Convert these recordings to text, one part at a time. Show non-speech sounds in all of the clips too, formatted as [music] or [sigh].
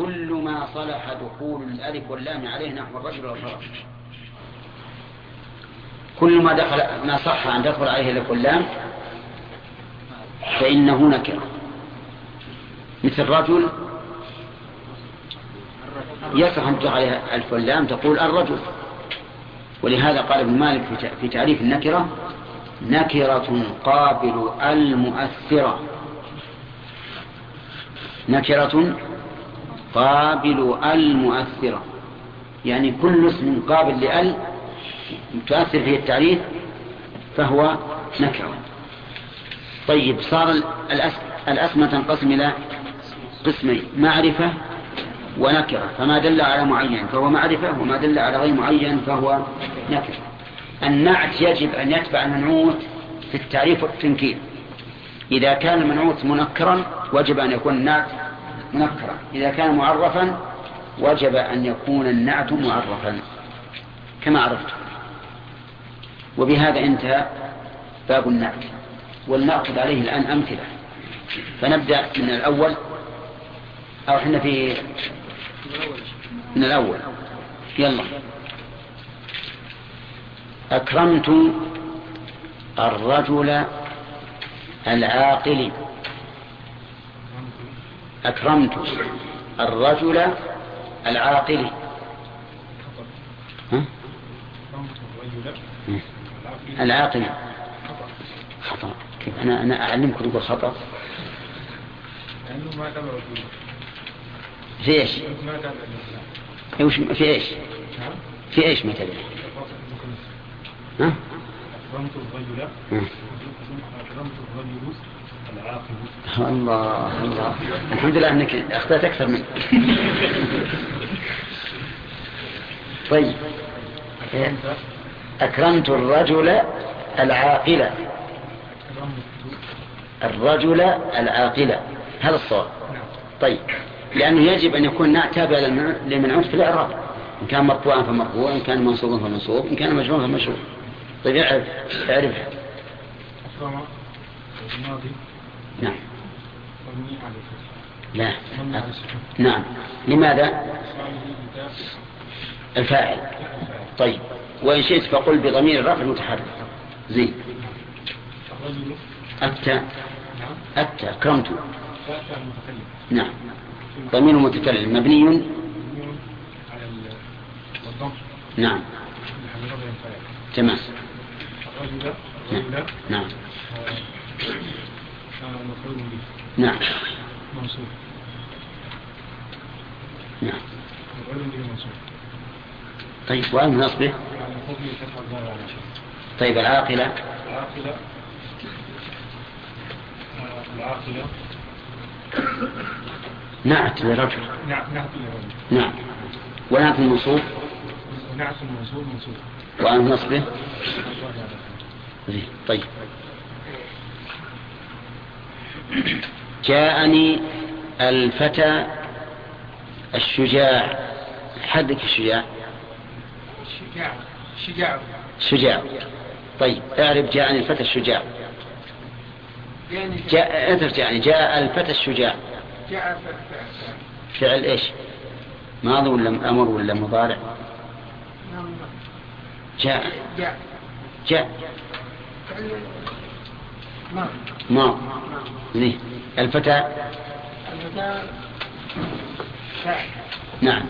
كل ما صلح دخول الألف واللام عليه نحو الرجل والفرس. كل ما دخل ما صح أن تدخل عليه الألف واللام فإنه نكرة مثل رجل يصح أن تدخل عليه الألف واللام تقول الرجل. ولهذا قال ابن مالك في تعريف النكرة نكرة قابل المؤثرة. نكرة قابل المؤثرة يعني كل اسم قابل لأل تؤثر فيه التعريف فهو نكرة. طيب صار الأسماء تنقسم إلى قسمين معرفة ونكرة. فما دل على معين فهو معرفة وما دل على غير معين فهو نكرة. النعت يجب أن يتبع المنعوت في التعريف والتنكير. إذا كان المنعوت منكرا وجب أن يكون النعت منكرا إذا كان معرفا وجب أن يكون النعت معرفا كما عرفت. وبهذا انتهى باب النعت. ولنأخذ عليه الآن أمثلة. فنبدأ من الأول. أو إحنا في من الأول. يلا. أكرمت الرجل العاقل. أكرمت الرجل العاقل ها؟ العاقل خطأ كيف أنا أنا أعلمكم تقول خطأ في إيش؟ في إيش؟ في إيش مثلا؟ ها؟ أكرمت الرجل أكرمت الرجل الله الله الحمد لله أنك أخطأت أكثر منك طيب. أكرمت الرجل العاقل. الرجل العاقل. هذا الصواب. طيب. لأنه يجب أن يكون تابع للمنعوت في الإعراب. إن كان مرفوعا فمرفوع إن كان منصوبا فمنصوب إن كان مجرورا فمجرور. طيب اعرف اعرف. نعم. لا. نعم. لماذا؟ الفاعل. طيب. وإن شئت فقل بضمير الرفع المتحرك. زين. أتى أتى كرمت. نعم. ضمير متكلم. مبني؟ نعم. تمام. نعم. نعم. نعم. نعم. طيب وأين نصبه؟ طيب العاقلة؟ العاقلة. العاقلة. نعت لرجل نعم نعت لرجل نعم. ونعت المنصوب؟ نعت المنصوب منصوب. وأن نصبه؟ طيب. جاءني الفتى الشجاع. حدك الشجاع. شجاع شجاع. شجاع طيب اعرف جاءني الفتى الشجاع. جاء اعرف جاءني. جاء الفتى الشجاع. جاء فعل إيش؟ ماضي ولا أمر ولا مضارع؟ جاء. جاء. جاء. ما ما زين الفتى؟ الفتى نعم.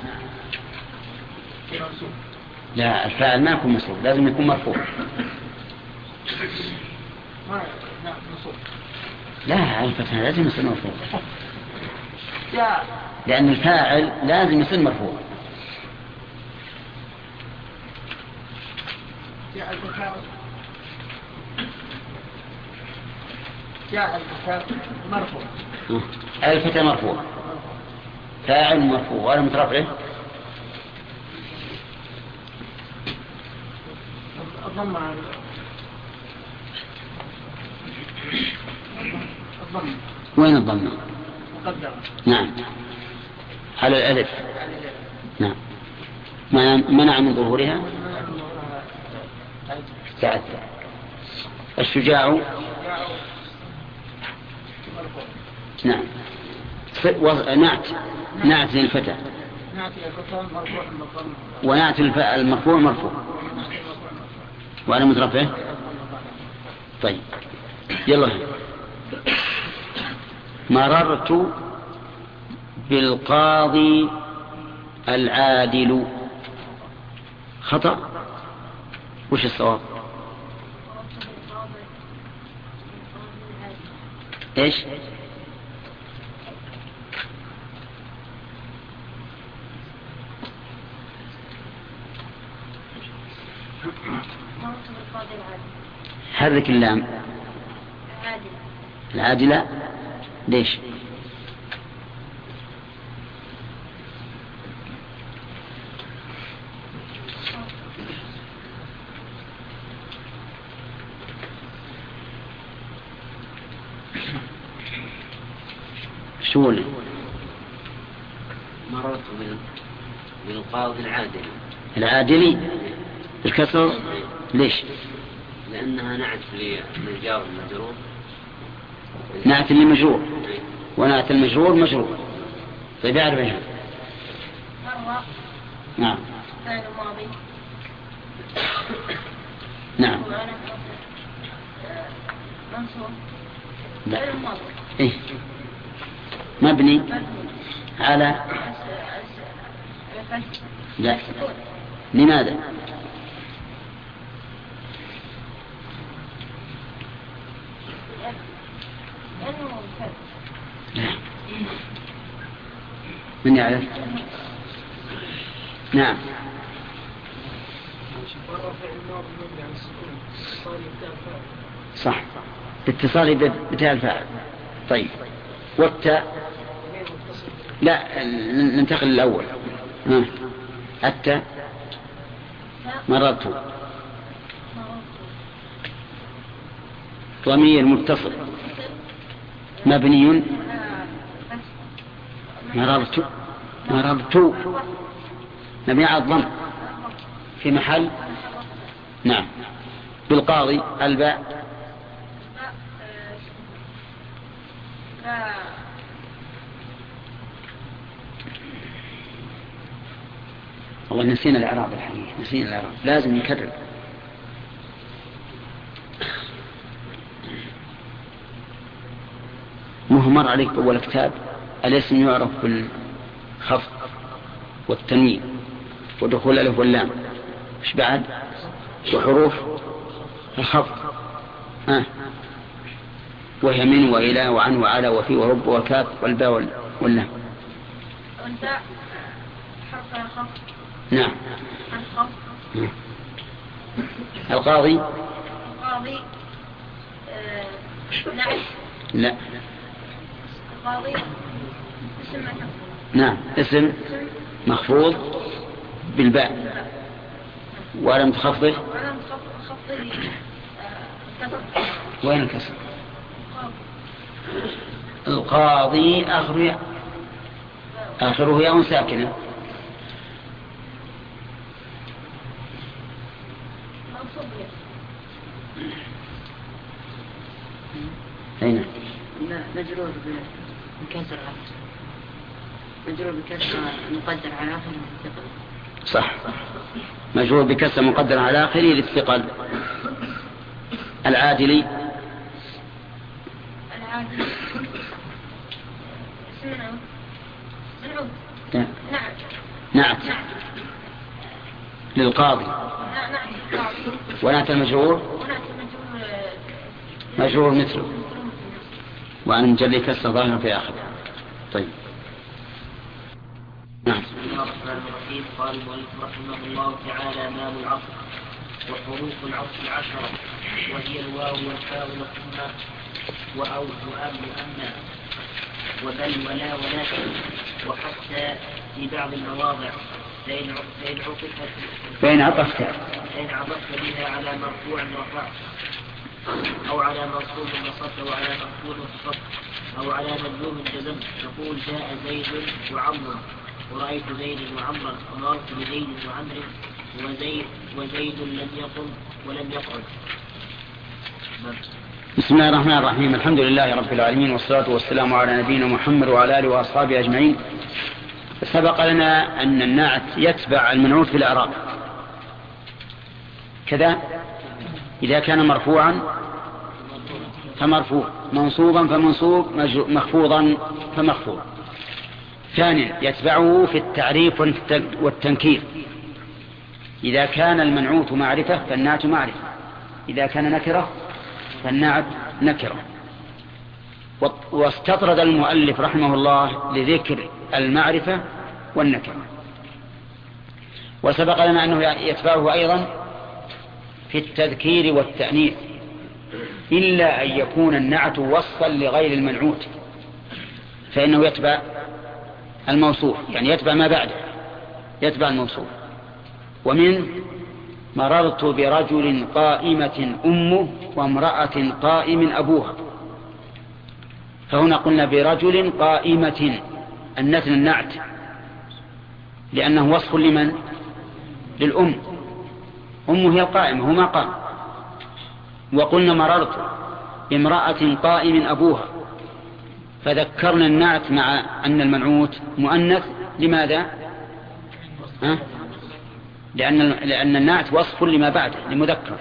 لا الفاعل ما يكون مصروف لازم يكون مرفوع. لا الفتى لازم يصير مرفوع. لأن الفاعل لازم يصير مرفوع. جاء جاء مرفوع. الفتى مرفوع. فاعل مرفوع. ولا مترفعه الضم وين الضمة مقدرة نعم. على الألف. نعم. منع من ظهورها؟ تعدى. الشجاع. نعم. نعت. نعت للفتى. ونعت المرفوع مرفوع. وعلى مترفه طيب. يلا. مررت بالقاضي العادل. خطأ؟ وش الصواب؟ إيش؟ حرك اللام العادلة. ليش؟ شو؟ مررت بالقاضي العادلي العادلي؟ الكسر ليش؟ لأنها نعت للجار المجرور نعت للمجرور ونعت المجرور مجرور طيب يعرف إيش نعم. نعم. منصوب لا. إيه؟ مبني على لا. لماذا؟ يعرف نعم. صح. اتصالي بتاء الفاعل. طيب. والتاء؟ لا ننتقل للأول. التاء؟ مررت. ضمير متصل. مبني. مررت. مررت مبني على الضم في محل. نعم. بالقاضي الباء. والله نسينا الإعراب الحقيقة نسينا الإعراب. لازم نكرر. مهمر عليك أول كتاب. الاسم يعرف بالخفض والتنوين ودخول الألف واللام إيش بعد؟ وحروف الخفض. ها. وهي من وإلى وعن وعلى وفي ورب وكاف والباء واللام. حرف الخفض. نعم. القاضي؟ القاضي آه، نعم. لا. القاضي اسم نعم. اسم مخفوض بالباء. ولم تخفضه وين الكسر؟ القاضي آخره آخره ياء ساكنة. أين؟ مجرور بكسر مجرور بكسر مقدر على آخره للثقل. صح. مجرور بكسر مقدر على آخره للثقل. العادلي. العادلي. نعم. نعم. للقاضي. ونعت المجرور؟ مجرور مثله. وأن مجلي كسر ظاهر في آخر طيب نعم بسم الله الرحيم. قال المؤلف رحمه الله تعالى باب العصر وحروف العصر العشرة وهي الواو والفاء والثم وأو وأب وأما وبل ولا ولكن وحتى في بعض المواضع فإن عطفت فإن عطفت. فإن عطفت بها على مرفوع رفعت أو على منصوب نصبت أو على مقبول نصبت أو على مجزوم جزمت تقول جاء زيد وعمر. ورأيت زيد وعمرا ومررت بزيد وعمر وزيد وزيد لم يقم ولم يقعد. بسم الله الرحمن الرحيم. الحمد لله رب العالمين والصلاة والسلام على نبينا محمد وعلى آله وأصحابه أجمعين. سبق لنا أن النعت يتبع المنعوت في الأعراب. كذا؟ إذا كان مرفوعا فمرفوع. منصوبا فمنصوب مخفوضا فمخفوض. ثانيا يتبعه في التعريف والتنكير. إذا كان المنعوت معرفة فالنعت معرفة. إذا كان نكرة فالنعت نكرة. واستطرد المؤلف رحمه الله لذكر المعرفة والنكرة. وسبق لنا أنه يتبعه أيضا في التذكير والتأنيث. إلا أن يكون النعت وصفا لغير المنعوت. فإنه يتبع الموصوف يعني يتبع ما بعده يتبع الموصوف. ومن مررت برجل قائمة أمه وامرأة قائم أبوها. فهنا قلنا برجل قائمة النتن النعت. لأنه وصف لمن؟ للأم. أمه هي القائمة هو ما قام وقلنا مررت امرأة قائم أبوها. فذكرنا النعت مع أن المنعوت مؤنث لماذا؟ ها؟ لأن, لأن النعت وصف لما بعده لمذكر.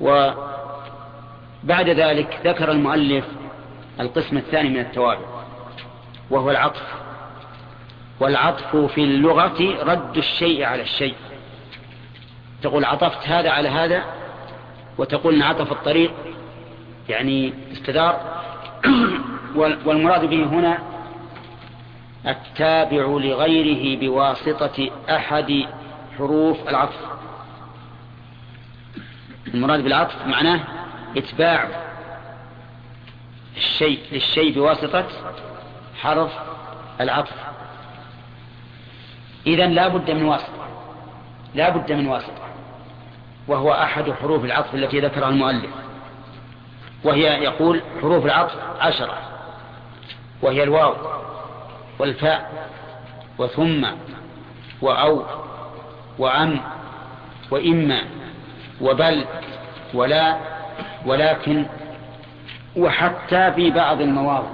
وبعد ذلك ذكر المؤلف القسم الثاني من التوابع وهو العطف. والعطف في اللغة رد الشيء على الشيء. تقول عطفت هذا على هذا وتقول انعطف الطريق يعني استدار. والمراد به هنا التابع لغيره بواسطة أحد حروف العطف. المراد بالعطف معناه إتباع الشيء للشيء بواسطة حرف العطف. إذا لا بد من واسطة لا بد من واسطة وهو أحد حروف العطف التي ذكرها المؤلف وهي يقول حروف العطف عشرة. وهي الواو والفاء وثم وأو وأم وإما وبل ولا ولكن وحتى في بعض المواضع.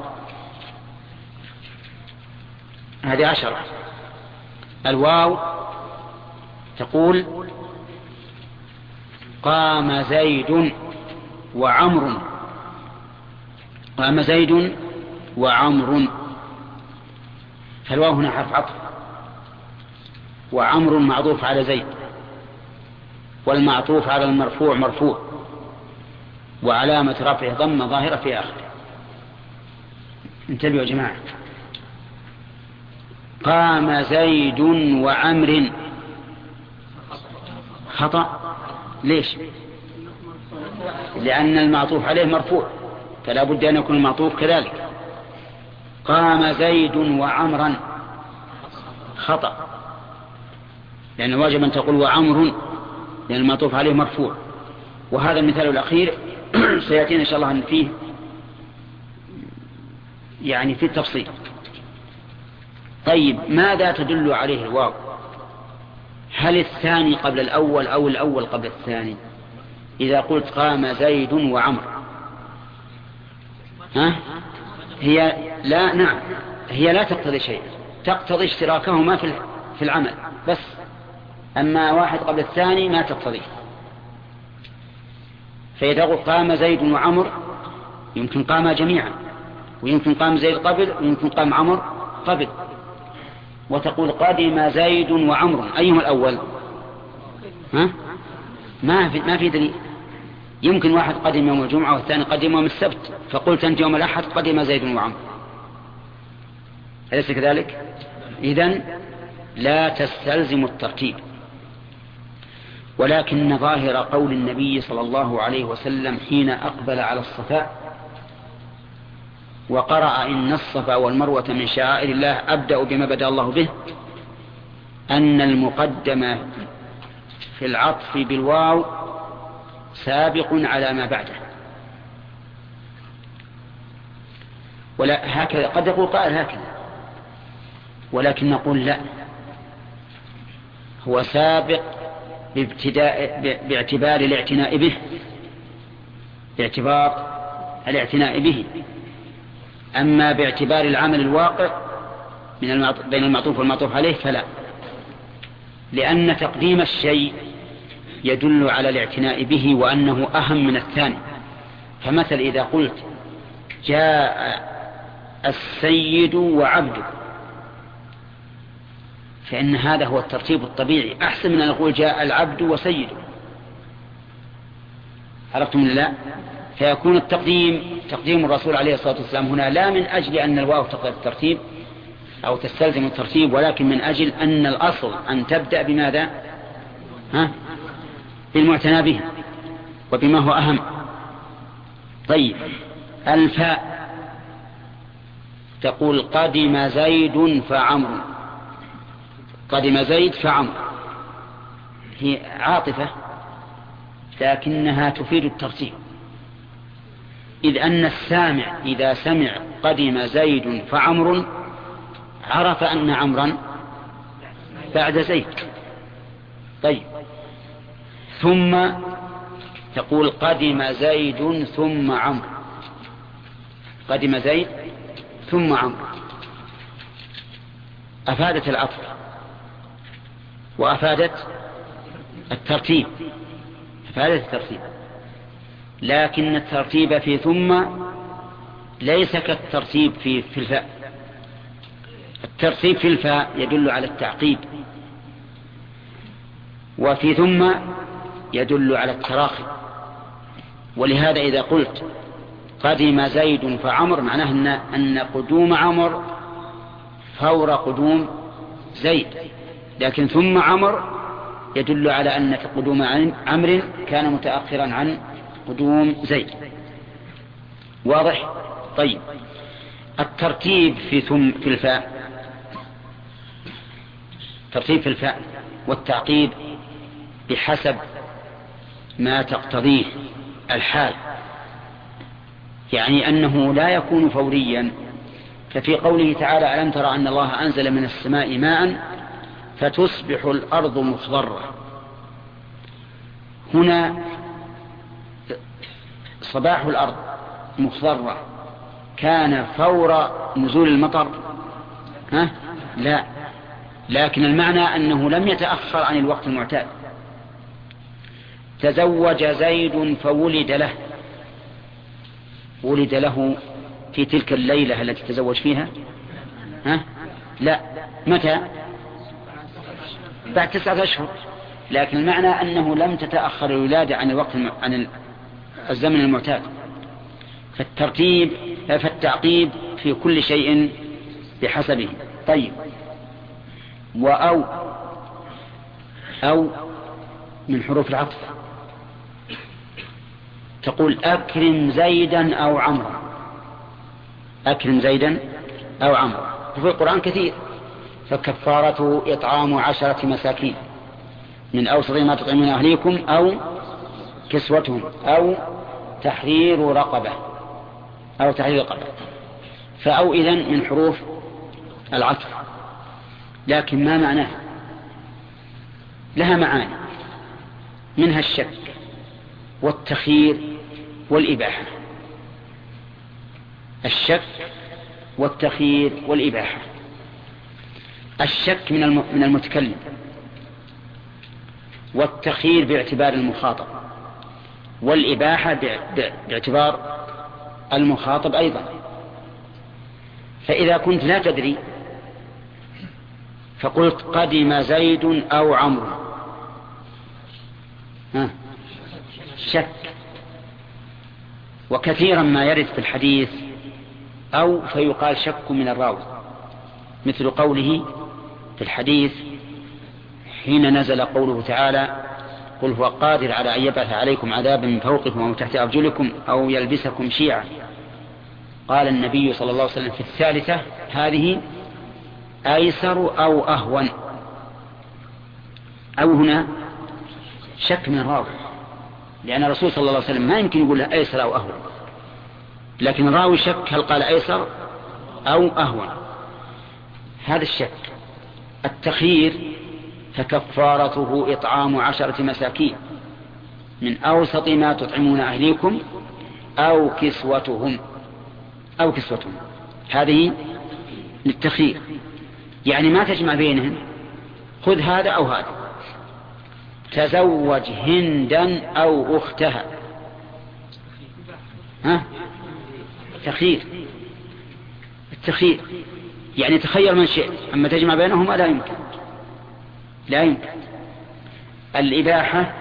هذه عشرة. الواو تقول قام زيد وعمر. قام زيد وعمر فالواو هنا حرف عطف. وعمر معطوف على زيد. والمعطوف على المرفوع مرفوع. وعلامة رفعه ضمة ظاهرة في آخره. انتبهوا يا جماعة. قام زيد وعمر. خطأ؟ ليش؟ لأن المعطوف عليه مرفوع. فلا بد أن يكون المعطوف كذلك. قام زيد وعمرا. خطأ. لأن واجب أن تقول وعمر لأن المعطوف عليه مرفوع. وهذا المثال الأخير [clears throat] سيأتينا إن شاء الله أن فيه يعني في التفصيل. طيب ماذا تدل عليه الواو؟ هل الثاني قبل الأول أو الأول قبل الثاني؟ إذا قلت قام زيد وعمر. ها؟ هي لا نعم. هي لا تقتضي شيء. تقتضي اشتراكهما في في العمل. بس. أما واحد قبل الثاني ما تقتضي فإذا قام زيد وعمر يمكن قام جميعا. ويمكن قام زيد قبل ويمكن قام عمر قبل. وتقول قدم زيد وعمر. أيهما الأول؟ ها؟ ما في ما في دليل. يمكن واحد قدم يوم الجمعة والثاني قدم يوم السبت. فقلت أنت يوم الأحد قدم زيد وعمر. أليس كذلك؟ إذن لا تستلزم الترتيب. ولكن ظاهر قول النبي صلى الله عليه وسلم حين أقبل على الصفاء وقرأ إن الصفا والمروة من شعائر الله أبدأ بما بدأ الله به أن المقدم في العطف بالواو سابق على ما بعده. ولا هكذا قد يقول قائل هكذا. ولكن نقول لا. هو سابق بابتداء باعتبار الاعتناء به. باعتبار الاعتناء به. أما باعتبار العمل الواقع من المعطوف بين المعطوف والمعطوف عليه فلا. لأن تقديم الشيء يدل على الاعتناء به وأنه أهم من الثاني. فمثل إذا قلت جاء السيد وعبده. فإن هذا هو الترتيب الطبيعي. أحسن من أن نقول جاء العبد وسيده. عرفتم لا؟ فيكون التقديم تقديم الرسول عليه الصلاة والسلام هنا لا من أجل أن الواو تقدر الترتيب أو تستلزم الترتيب ولكن من أجل أن الأصل أن تبدأ بماذا؟ ها؟ بالمعتنى به وبما هو أهم. طيب. الفاء تقول قدم زيد فعمر قدم زيد فعمر. هي عاطفة لكنها تفيد الترتيب إذ أن السامع إذا سمع قدم زيد فعمر عرف أن عمرا بعد زيد. طيب. ثم تقول قدم زيد ثم عمرو. قدم زيد ثم عمرو. أفادت العطف. وأفادت الترتيب أفادت الترتيب. لكن الترتيب في ثم ليس كالترتيب في في الفاء. الترتيب في الفاء يدل على التعقيب. وفي ثم يدل على التراخي. ولهذا إذا قلت قدم زيد فعمر معناه أن, قدوم عمر فور قدوم زيد. لكن ثم عمر يدل على أن قدوم عمر كان متأخرا عن قدوم زيد. واضح؟ طيب. الترتيب في ثم في الفاء. ترتيب في الفاء. والتعقيب بحسب ما تقتضيه الحال. يعني أنه لا يكون فوريا. ففي قوله تعالى ألم ترى أن الله أنزل من السماء ماء فتصبح الأرض مخضرة. هنا صباح الأرض مخضرة. كان فور نزول المطر؟ ها؟ لا. لكن المعنى أنه لم يتأخر عن الوقت المعتاد. تزوج زيد فولد له. ولد له في تلك الليلة التي تزوج فيها؟ ها؟ لا. متى؟ بعد تسعة أشهر. لكن المعنى أنه لم تتأخر الولادة عن الوقت الم... عن الزمن المعتاد. فالترتيب فالتعقيب في كل شيء بحسبه. طيب. وأو أو من حروف العطف. تقول أكرم زيدا أو عمرا أكرم زيدا أو عمرا وفي القرآن كثير. فكفارته إطعام عشرة مساكين من أوسط ما تطعمون أهليكم أو كسوتهم أو تحرير رقبة أو تحرير رقبة. فأو إذن من حروف العطف. لكن ما معناه؟ لها معاني. منها الشك والتخيير والإباحة. الشك والتخيير والإباحة. الشك من من المتكلم والتخيير باعتبار المخاطب والإباحة باعتبار المخاطب أيضا. فإذا كنت لا تدري فقلت قدم زيد أو عمرو. شك. وكثيرا ما يرد في الحديث أو فيقال شك من الراوي مثل قوله في الحديث حين نزل قوله تعالى قل هو قادر على أن يبعث عليكم عذابا من فوقكم أو تحت أرجلكم أو يلبسكم شيعا. قال النبي صلى الله عليه وسلم في الثالثة هذه أيسر أو أهون؟ أو هنا شك من راوي لأن الرسول صلى الله عليه وسلم ما يمكن يقول أيسر أو أهون. لكن الراوي شك هل قال أيسر أو أهون. هذا الشك. التخيير فكفارته إطعام عشرة مساكين من أوسط ما تطعمون أهليكم أو كسوتهم. أو كسوتهم. هذه للتخيير. يعني ما تجمع بينهم خذ هذا أو هذا. تزوج هندا أو أختها. ها؟ تخيير. التخيير. يعني تخير من شئت أما تجمع بينهما لا يمكن. لا يمكن. الإباحة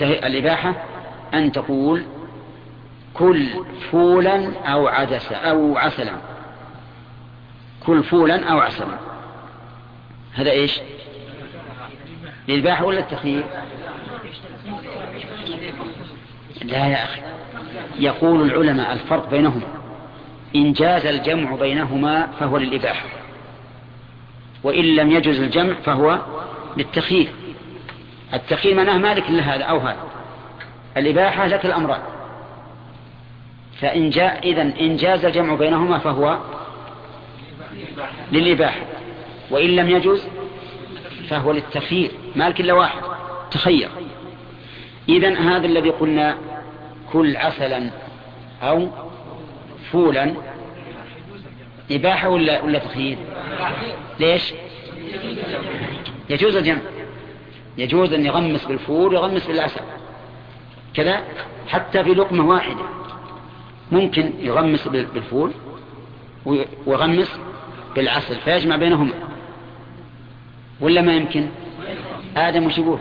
الإباحة أن تقول كل فولا أو عدسا أو عسلا. كل فولا أو عسلا. هذا إيش؟ الإباحة ولا التخيير؟ لا يا أخي. يقول العلماء الفرق بينهما. إن جاز الجمع بينهما فهو للإباحة. وإن لم يجوز الجمع فهو للتخيير. التخيير معناه مالك لهذا أو هذا. الإباحة لك الأمران. فإن جاء إذن إن جاز الجمع بينهما فهو للإباحة. وإن لم يجوز فهو للتخيير. مالك إلا واحد. تخير. إذن هذا الذي قلنا كل عسلا أو فولا إباحة ولا, ولا تخيير؟ ليش؟ يجوز الجمع. يجوز أن يغمس بالفول ويغمس بالعسل. كذا؟ حتى في لقمة واحدة. ممكن يغمس بالفول ويغمس بالعسل فيجمع بينهما. ولا ما يمكن؟ آدم وش يقول؟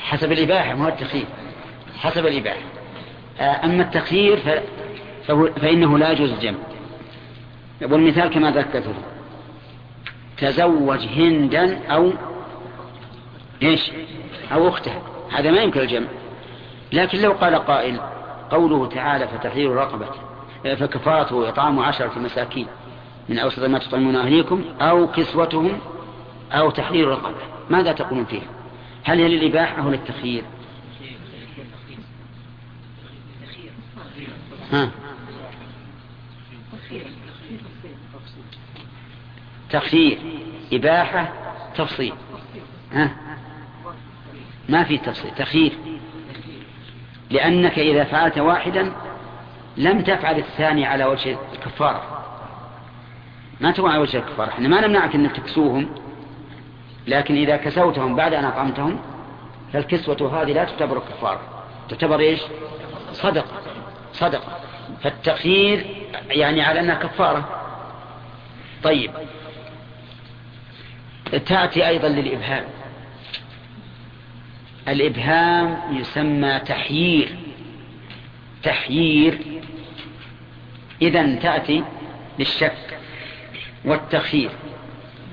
حسب الإباحة ما هو التخيير. حسب الإباحة. آه، أما التخيير فإنه لا يجوز الجمع. والمثال كما ذكرته تزوج هندا أو إيش؟ أو أخته. هذا ما يمكن الجمع. لكن لو قال قائل قوله تعالى فتحرير رقبة فكفاته إطعام عشرة مساكين من أوسط ما تطعمون أهليكم أو كسوتهم أو تحرير رقبة. ماذا تقولون فيها؟ هل هي للإباحة أو للتخيير تخيير إباحة تفصيل. ها. ما في تفصيل. تخيير لأنك إذا فعلت واحدا لم تفعل الثاني على وجه الكفارة. ما تكون على وجه الكفارة. إحنا ما نمنعك إنك تكسوهم. لكن إذا كسوتهم بعد أن أطعمتهم فالكسوة هذه لا تعتبر كفارة. تعتبر إيش؟ صدقة. صدقة. فالتخيير يعني على أنها كفارة. طيب. تأتي أيضا للإبهام. الإبهام يسمى تحيير. تحيير. إذا تأتي للشك والتخيير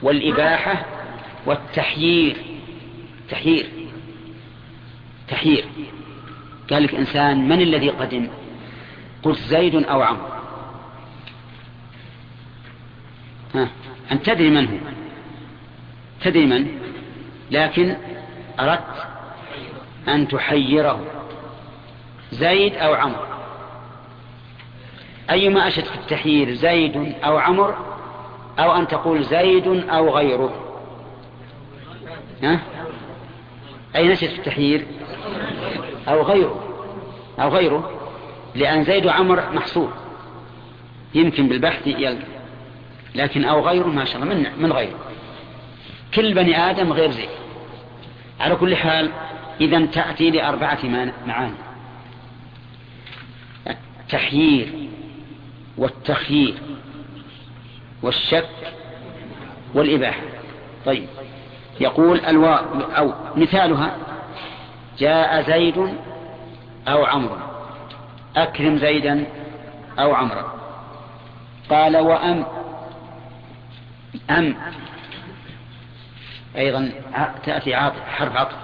والإباحة والتحيير. تحيير. تحيير. قال لك إنسان من الذي قدم؟ قلت زيد أو عمرو. أن تدري من هو؟ تدري من؟ لكن أردت أن تحيره. زيد أو عمرو؟ أيما أشد في التحيير زيد أو عمرو؟ أو أن تقول زيد أو غيره. ها؟ أي نشد في التحيير؟ أو غيره. أو غيره. لأن زيد وعمر محصور. يمكن بالبحث يلقى. لكن أو غيره ما شاء الله من, من غيره. كل بني آدم غير زيد. على كل حال إذا تأتي لأربعة معاني. التحيير والتخيير والشك والإباحة. طيب. يقول الواو أو مثالها جاء زيد أو عمرو أكرم زيدا أو عمرا قال وأم. أم. أيضا تأتي عاطف حرف عطف.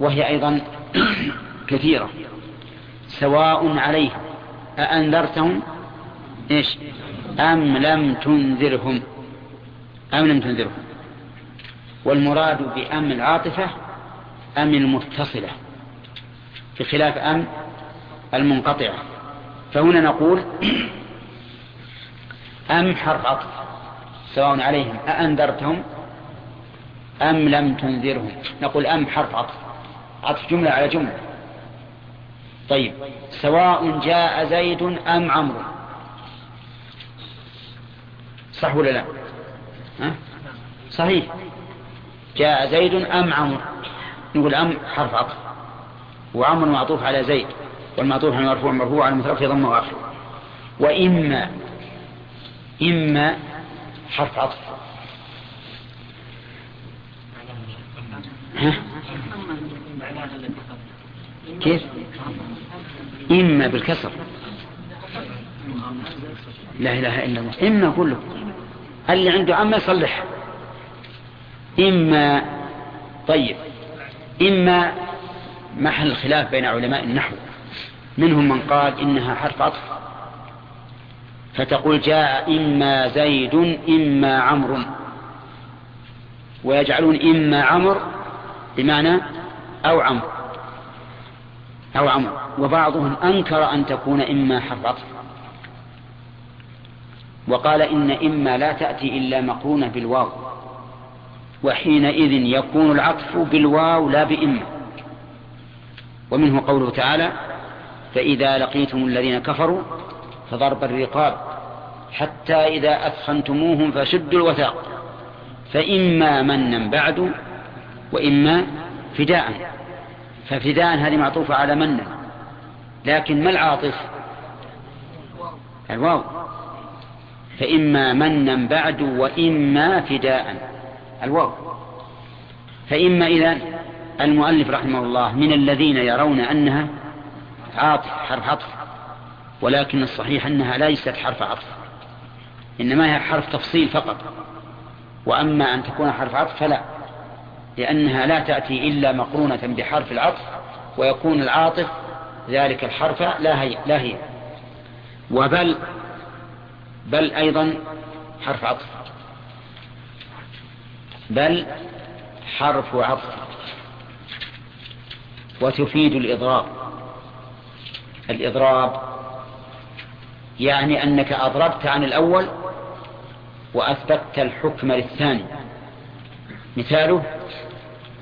وهي أيضا [clears throat] كثيرة. سواء عليهم أأنذرتهم؟ إيش؟ أم لم تنذرهم. أم لم تنذرهم. والمراد بأم العاطفة أم المتصلة. بخلاف أم المنقطعة فهنا نقول [clears throat] أم حرف عطف سواء عليهم. أأنذرتهم أم لم تنذرهم؟ نقول أم حرف عطف عطف جملة على جملة. طيب. سواء جاء زيد أم عمرو. صح ولا لا؟ صحيح. جاء زيد أم عمرو. نقول أم حرف عطف وعمر معطوف على زيد والمعطوف على المرفوع مرفوع على المترفع ضم واخر وإما إما حرف عطف. ها؟ كيف؟ إما بالكسر. لا إله إلا الله. إما كله. اللي عنده عمة يصلح. إما طيب. إما محل الخلاف بين علماء النحو؟ منهم من قال إنها حرف عطف فتقول جاء إما زيد إما عمرو. ويجعلون إما عمر بمعنى أو عمرو. أو عمرو. وبعضهم أنكر أن تكون إما حرف عطف وقال إن إما لا تأتي إلا مقرونة بالواو. وحينئذ يكون العطف بالواو لا بإما. ومنه قوله تعالى فإذا لقيتم الذين كفروا فضرب الرقاب حتى إذا أثخنتموهم فشدوا الوثاق. فإما منا بعد وإما فداء. ففداء هذه معطوفة على من لكن ما العاطف؟ الواو. فإما منا بعد وإما فداء. الواو. فإما إذا المؤلف رحمه الله من الذين يرون أنها عاطف حرف عطف ولكن الصحيح أنها ليست حرف عطف إنما هي حرف تفصيل فقط وأما أن تكون حرف عطف فلا لأنها لا تأتي إلا مقرونة بحرف العطف ويكون العاطف ذلك الحرف لا هي, لا هي وبل بل أيضا حرف عطف بل حرف عطف. وتفيد الإضراب. الإضراب يعني أنك أضربت عن الأول وأثبتت الحكم للثاني. مثاله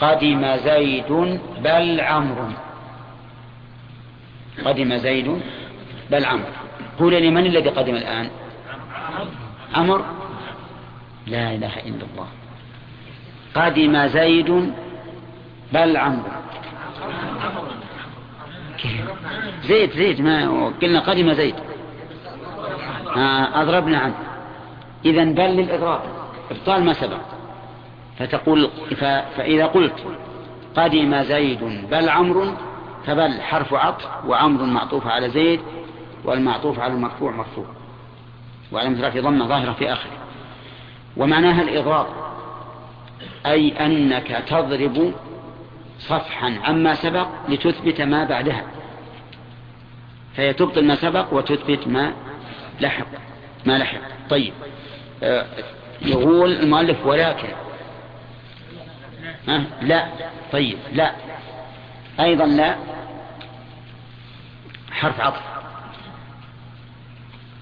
قدم زيد بل عمرو. قدم زيد بل عمرو. قول لي من الذي قدم الآن؟ عمر لا إله إلا الله. قدم زيد بل عمرو. زيد زيد ما قلنا قدم زيد. أضربنا عنه. إذا بل للإضراب. إبطال ما سبق. فتقول فإذا قلت قدم زيد بل عمرو فبل حرف عطف وعمر معطوف على زيد والمعطوف على المرفوع مرفوع. وعلى في ضمة ظاهرة في آخره. ومعناها الإضراب. أي أنك تضرب صفحا عما سبق لتثبت ما بعدها. فهي تبطل ما سبق وتثبت ما لحق. ما لحق. طيب. آه، يقول المؤلف ولكن أه؟ لا. طيب. لا. أيضا لا. حرف عطف.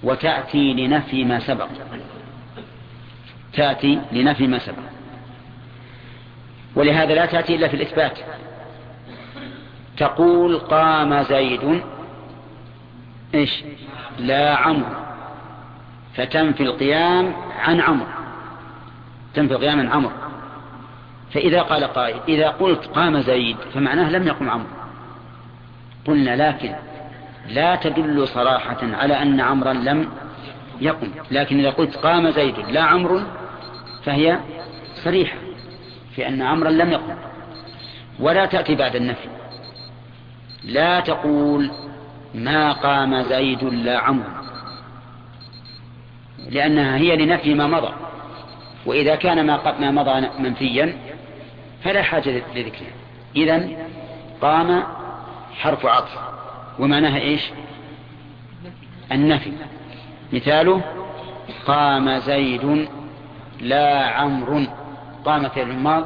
وتأتي لنفي ما سبق. تأتي لنفي ما سبق. ولهذا لا تأتي إلا في الإثبات. تقول قام زيد. إيش؟ لا عمرو. فتنفي القيام عن عمرو. تنفي القيام عن عمرو. فإذا قال قائل إذا قلت قام زيد فمعناه لم يقم عمرو. قلنا لكن لا تدل صراحة على أن عمرا لم يقم. لكن إذا قلت قام زيد لا عمرو فهي صريحة. في أن عمرا لم يقم. ولا تأتي بعد النفي. لا تقول ما قام زيد لا عمرو. لأنها هي لنفي ما مضى. وإذا كان ما مضى منفيا فلا حاجة لذكرها إذا قام حرف عطف. ومعناها إيش؟ النفي. مثاله قام زيد لا عمرو. قامت الماض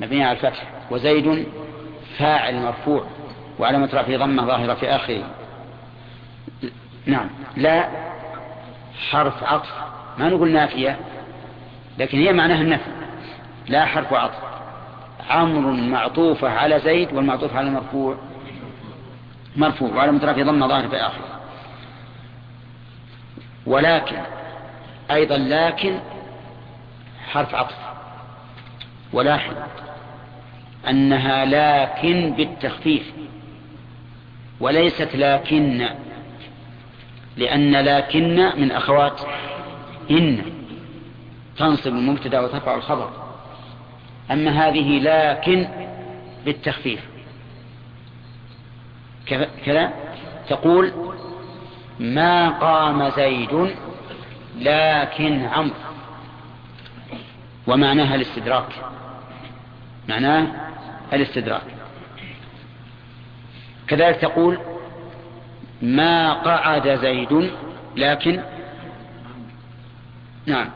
مبنية على الفتح وزيد فاعل مرفوع وعلامة رفعه ضمة ظاهرة في آخره. نعم. لا حرف عطف ما نقول نافية لكن هي معناها النفي. لا حرف عطف. عمرو معطوفة على زيد والمعطوف على المرفوع مرفوع وعلى مترافي ضم ظاهر في آخر ولكن أيضا لكن حرف عطف. ولاحظ أنها لكن بالتخفيف وليست لكن لأن لكن من أخوات إن تنصب المبتدأ وترفع الخبر. أما هذه لكن بالتخفيف. كذا تقول ما قام زيد لكن عمرو. ومعناها الاستدراك. معناه الاستدراك. كذلك تقول ما قعد زيد لكن نعم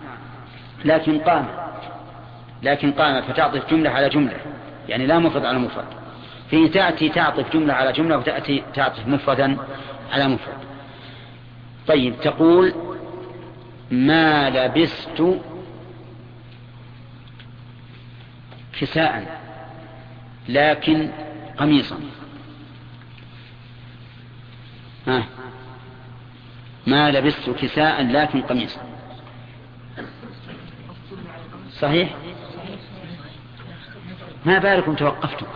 لكن قام لكن قام فتعطف جملة على جملة يعني لا مفرد على مفرد. في تأتي تعطف جملة على جملة وتأتي تعطف مفردا على مفرد. طيب تقول ما لبست كساء لكن قميصا. ها. ما لبست كساء لكن قميصا. صحيح؟ ما بالكم توقفتم؟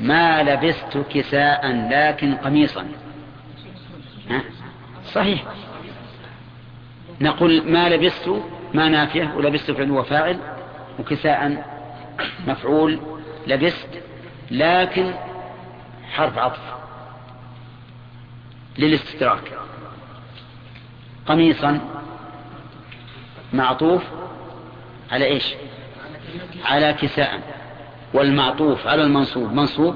ما لبست كساء لكن قميصا. ها؟ صحيح. نقول ما لبست ما نافية ولبست فعل وفاعل وكساء مفعول لبست لكن حرف عطف. للاستدراك. قميصا معطوف على إيش؟ على كساء. والمعطوف على المنصوب. منصوب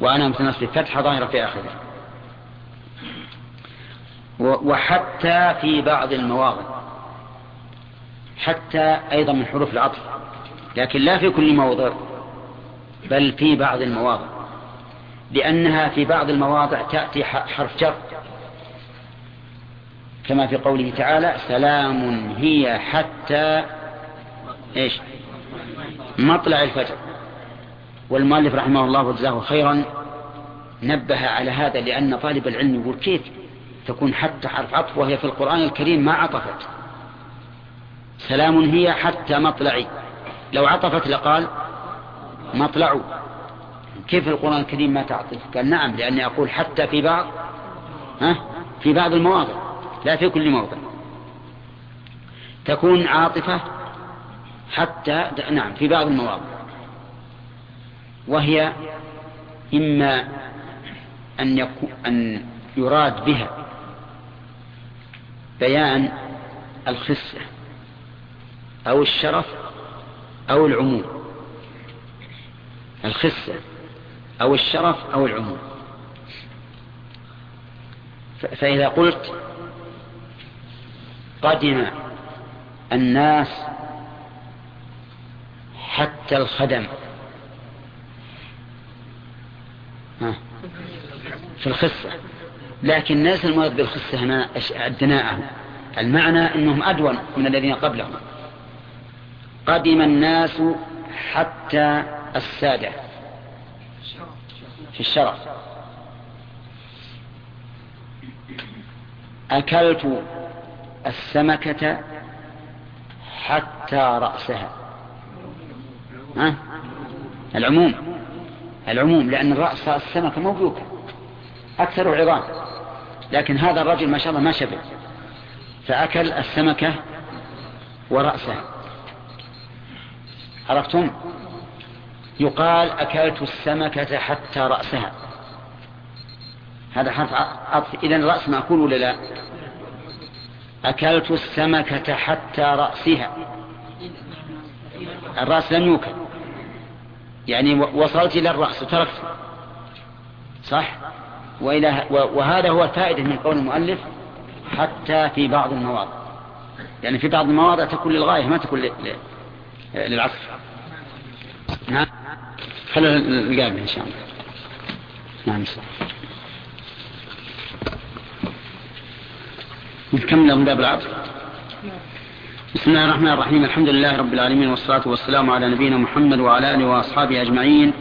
وأنا متنصب فتحة ظاهرة في آخره. وحتى في بعض المواضع. حتى أيضا من حروف العطف. لكن لا في كل موضع بل في بعض المواضع. لأنها في بعض المواضع تأتي حرف جر. كما في قوله تعالى سلام هي حتى إيش؟ مطلع الفجر. والمؤلف رحمه الله وجزاه خيرا نبه على هذا لأن طالب العلم يقول كيف تكون حتى حرف عطف وهي في القرآن الكريم ما عطفت. سلام هي حتى مطلعي. لو عطفت لقال مطلع. كيف القرآن الكريم ما تعطف؟ قال نعم لأني أقول حتى في بعض ها؟ في بعض المواضع لا في كل موضع تكون عاطفة حتى نعم في بعض المواضع. وهي إما أن, يكون أن يراد بها بيان الخصة أو الشرف أو العموم. الخصة أو الشرف أو العموم. فإذا قلت قدم الناس حتى الخدم. في الخصة لكن الناس المراد بالخصة هنا أدناءهم المعنى أنهم أدون من الذين قبلهم. قدم الناس حتى السادة. في الشرف أكلت السمكة حتى رأسها. ها؟ العموم. العموم لأن الرأس السمكة موجودة أكثر عظام. لكن هذا الرجل ما شاء الله ما شبه. فأكل السمكة ورأسها. عرفتم؟ يقال أكلت السمكة حتى رأسها. هذا حرف عطف إذن الرأس مأكول ولا لا؟ أكلت السمكة حتى رأسها. الرأس لم يوكل. يعني وصلت إلى الرأس وتركت. صح؟ وإلى وهذا هو الفائدة من قول المؤلف حتى في بعض المواضع. يعني في بعض المواضع تكون للغاية ما تكون للعصر. نعم خلينا نقابل إن شاء الله. نعم. نكمل من باب العصر؟ بسم الله الرحمن الرحيم. الحمد لله رب العالمين والصلاة والسلام على نبينا محمد وعلى آله وأصحابه أجمعين.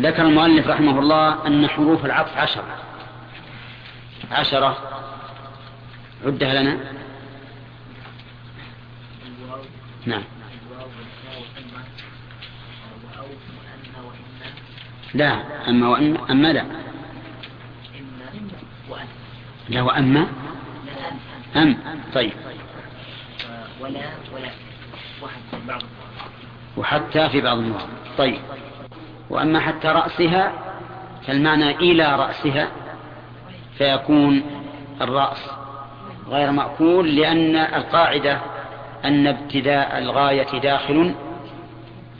ذكر المؤلف رحمه الله أن حروف العطف عشرة. عشرة. عدها لنا. نعم. لا أما وإن أما لا. لا وأما؟ أم. طيب. ولا ولا وحتى في بعض المواضع. طيب. وأما حتى رأسها فالمعنى إلى رأسها فيكون الرأس غير مأكول لأن القاعدة أن ابتداء الغاية داخل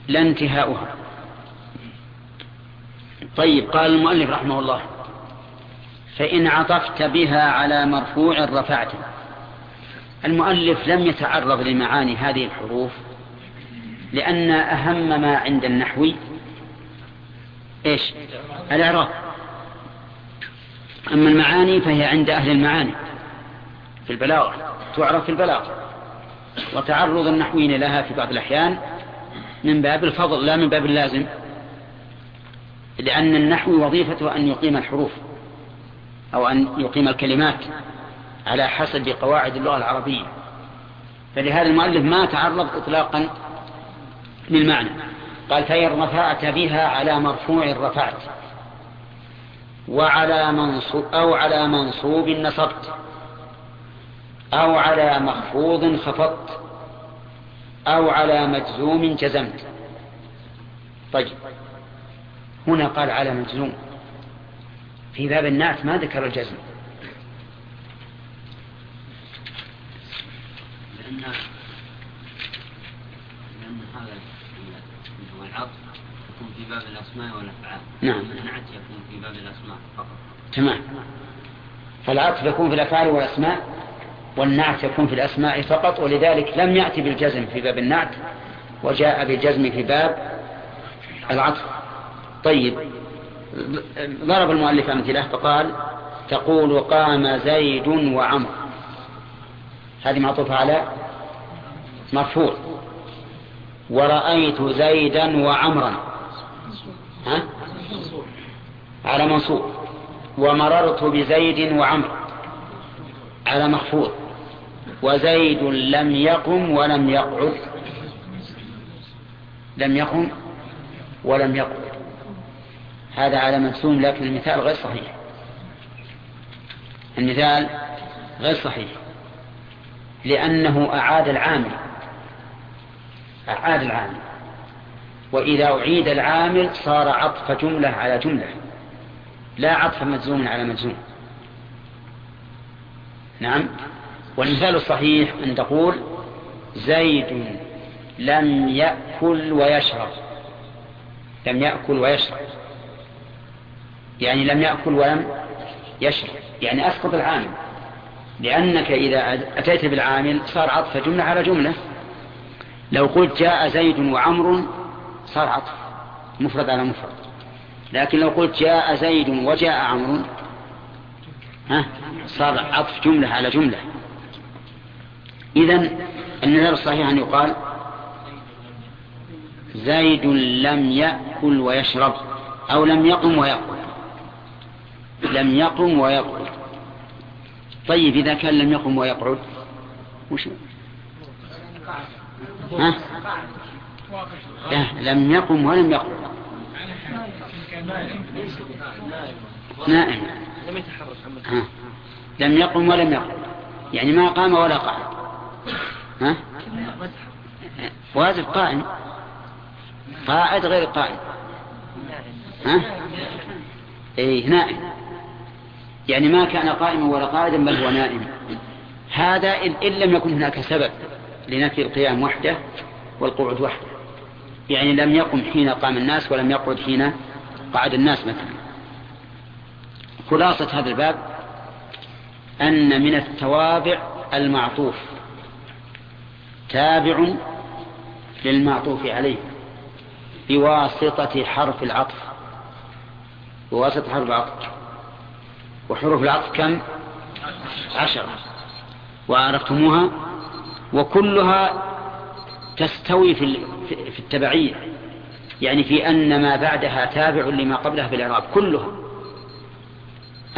لا انتهاؤها. طيب قال المؤلف رحمه الله فإن عطفت بها على مرفوع رفعته المؤلف لم يتعرض لمعاني هذه الحروف لأن أهم ما عند النحوي إيش؟ الإعراب. أما المعاني فهي عند أهل المعاني في البلاغة تعرف في البلاغة. وتعرض النحويين لها في بعض الأحيان من باب الفضل لا من باب اللازم لأن النحو وظيفته أن يقيم الحروف أو أن يقيم الكلمات على حسب قواعد اللغة العربية. فلهذا المؤلف ما تعرض إطلاقا للمعنى. قال فإن رفعت بها على مرفوع رفعت وعلى منصوب أو على منصوب نصبت. أو على مخفوض خفضت أو على مجزوم جزمت. طيب هنا قال على مجزوم. في باب النعت ما ذكر الجزم. لأن لأن هذا هو العطف يكون في باب الأسماء والأفعال. نعم. النعت يكون في باب الأسماء فقط. تمام. فالعطف يكون في الأفعال والأسماء؟ والنعت يكون في الأسماء فقط ولذلك لم يأتي بالجزم في باب النعت وجاء بالجزم في باب العطف. طيب ضرب المؤلف أمثلة فقال تقول قام زيد وعمر. هذه معطوفة على مرفوع. ورأيت زيدا وعمرا. ها؟ على منصوب. ومررت بزيد وعمر. على مخفوض. وزيد لم يقم ولم يقعد. لم يقم ولم يقعد. هذا على مجزوم لكن المثال غير صحيح. المثال غير صحيح. لأنه أعاد العامل. أعاد العامل. وإذا أعيد العامل صار عطف جملة على جملة. لا عطف مجزوم على مجزوم. نعم؟ والمثال الصحيح أن تقول زيد لم يأكل ويشرب. لم يأكل ويشرب. يعني لم يأكل ولم يشرب. يعني أسقط العامل. لأنك إذا أتيت بالعامل صار عطف جملة على جملة. لو قلت جاء زيد وعمر صار عطف. مفرد على مفرد. لكن لو قلت جاء زيد وجاء عمرو ها صار عطف جملة على جملة. إذن النذر الصحيح أن يقال زيد لم يأكل ويشرب أو لم يقم ويأكل. لم يقم ويقعد طيب إذا كان لم يقم ويقعد وش؟ ها؟ لا لم يقم ولم يقعد. نائم. لم يتحرك لم يقم ولم يقعد. يعني ما قام ولا قعد. ها؟ واجب قائم. قاعد غير قائم ها؟ إيه نائم. يعني ما كان قائما ولا قائدا بل هو نائم. هذا إن لم يكن هناك سبب لنفي القيام وحده والقعود وحده. يعني لم يقم حين قام الناس ولم يقعد حين قعد الناس مثلا. خلاصة هذا الباب أن من التوابع المعطوف. تابع للمعطوف عليه بواسطة حرف العطف. بواسطة حرف العطف. وحروف العطف كم؟ عشرة. وعرفتموها؟ وكلها تستوي في في التبعية. يعني في أن ما بعدها تابع لما قبلها في الإعراب كلها.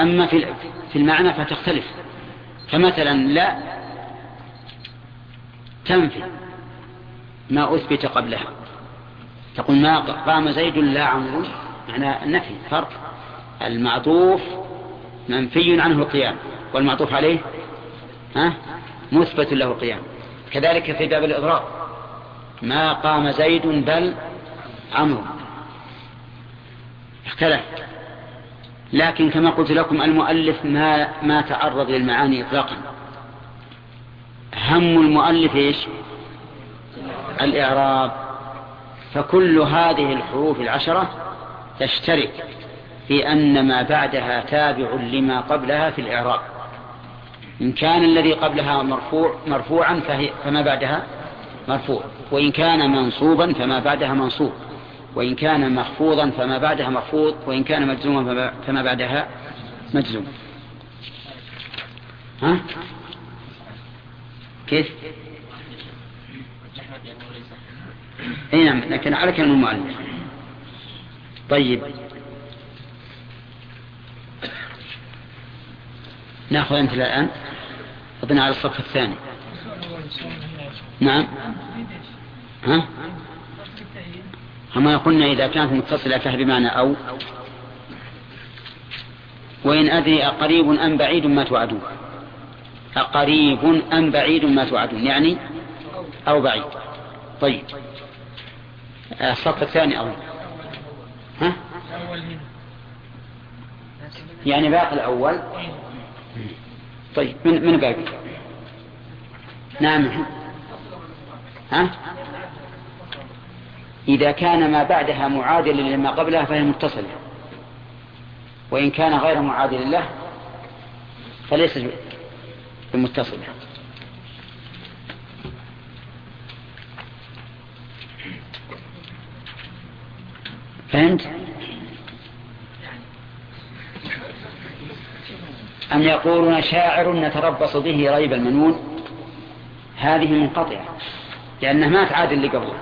أما في في المعنى فتختلف. فمثلا لا تنفي ما أثبت قبلها. تقول ما قام زيد لا عمرو معنى النفي فرق. المعطوف منفي عنه القيام والمعطوف عليه ها؟ مثبت له القيام. كذلك في باب الإضراب. ما قام زيد بل عمرو. اختلف. لكن كما قلت لكم المؤلف ما ما تعرض للمعاني اطلاقا. هم المؤلف إيش؟ الإعراب. فكل هذه الحروف العشرة تشترك في أن ما بعدها تابع لما قبلها في الإعراب. إن كان الذي قبلها مرفوع مرفوعا فهي فما بعدها؟ مرفوع. وإن كان منصوبا فما بعدها منصوب. وإن كان مخفوضا فما بعدها مخفوض. وإن كان مجزوما فما بعدها مجزوم. ها؟ كيف؟ اي نعم لكن على كلام المؤلف. طيب. نأخذ أنت الآن. اظن على الصف الثاني نعم. ها؟ كما قلنا إذا كانت متصلة فهي بمعنى أو. وإن أدري أقريب أم بعيد ما توعدون. أقريب أم بعيد ما توعدون يعني أو بعيد. طيب. الصف الثاني أظن. ها؟ يعني باقي الأول. طيب من من باقي؟ نعم. ها؟ إذا كان ما بعدها معادلا لما قبلها فهي متصلة. وإن كان غير معادل له فليس بمتصلة فهمت؟ أم يقولون شاعر نتربص به ريب المنون؟ هذه منقطعة لأنها ما تعادل لقبله.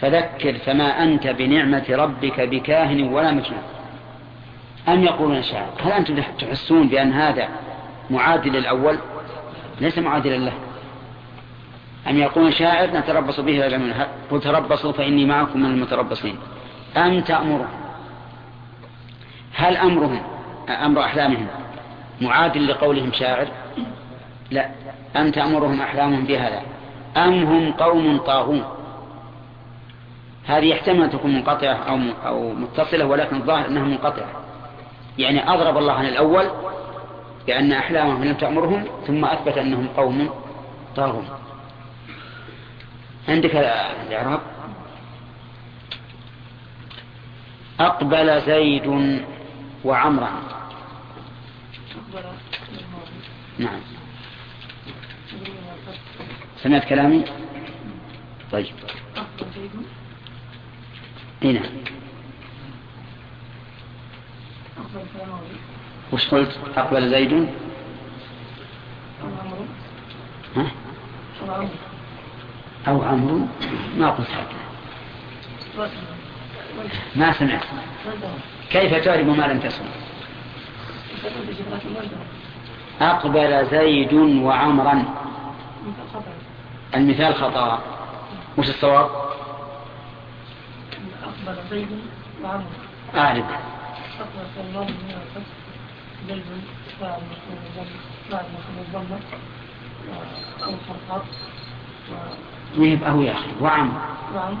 فذكر فما أنت بنعمة ربك بكاهن ولا مجنون. أم يقولون شاعر هل أنتم تحسون بأن هذا معادل الأول ليس معادلا له. أم يقولون شاعر نتربص به جميعا قل تربصوا فإني معكم من المتربصين. أم تأمرهم؟ هل أمرهم أمر أحلامهم معادل لقولهم شاعر؟ لا. أم تأمرهم أحلامهم بهذا؟ أم هم قوم طاغون؟ هذه يحتمل تكون منقطعة أو أو متصلة ولكن الظاهر أنها منقطعة. يعني أضرب الله عن الأول بأن أحلامهم لم تأمرهم ثم أثبت أنهم قوم طاغون. عندك الإعراب؟ أقبل زيد وعمرا نعم. سمعت كلامي؟ طيب. هنا وش قلت؟ أقبل زيد. ها؟ أو عمرو. ما قلت هذا ما سمعت. كيف تعرف ما لم تسمع أقبل زيد وعمرا. المثال خطأ. وش الصواب؟ أقبل زيد وعمر أعرف. أقبل صلى الله عليه وسلم مفهوم الضمة أو يا أخي. وعم. وعم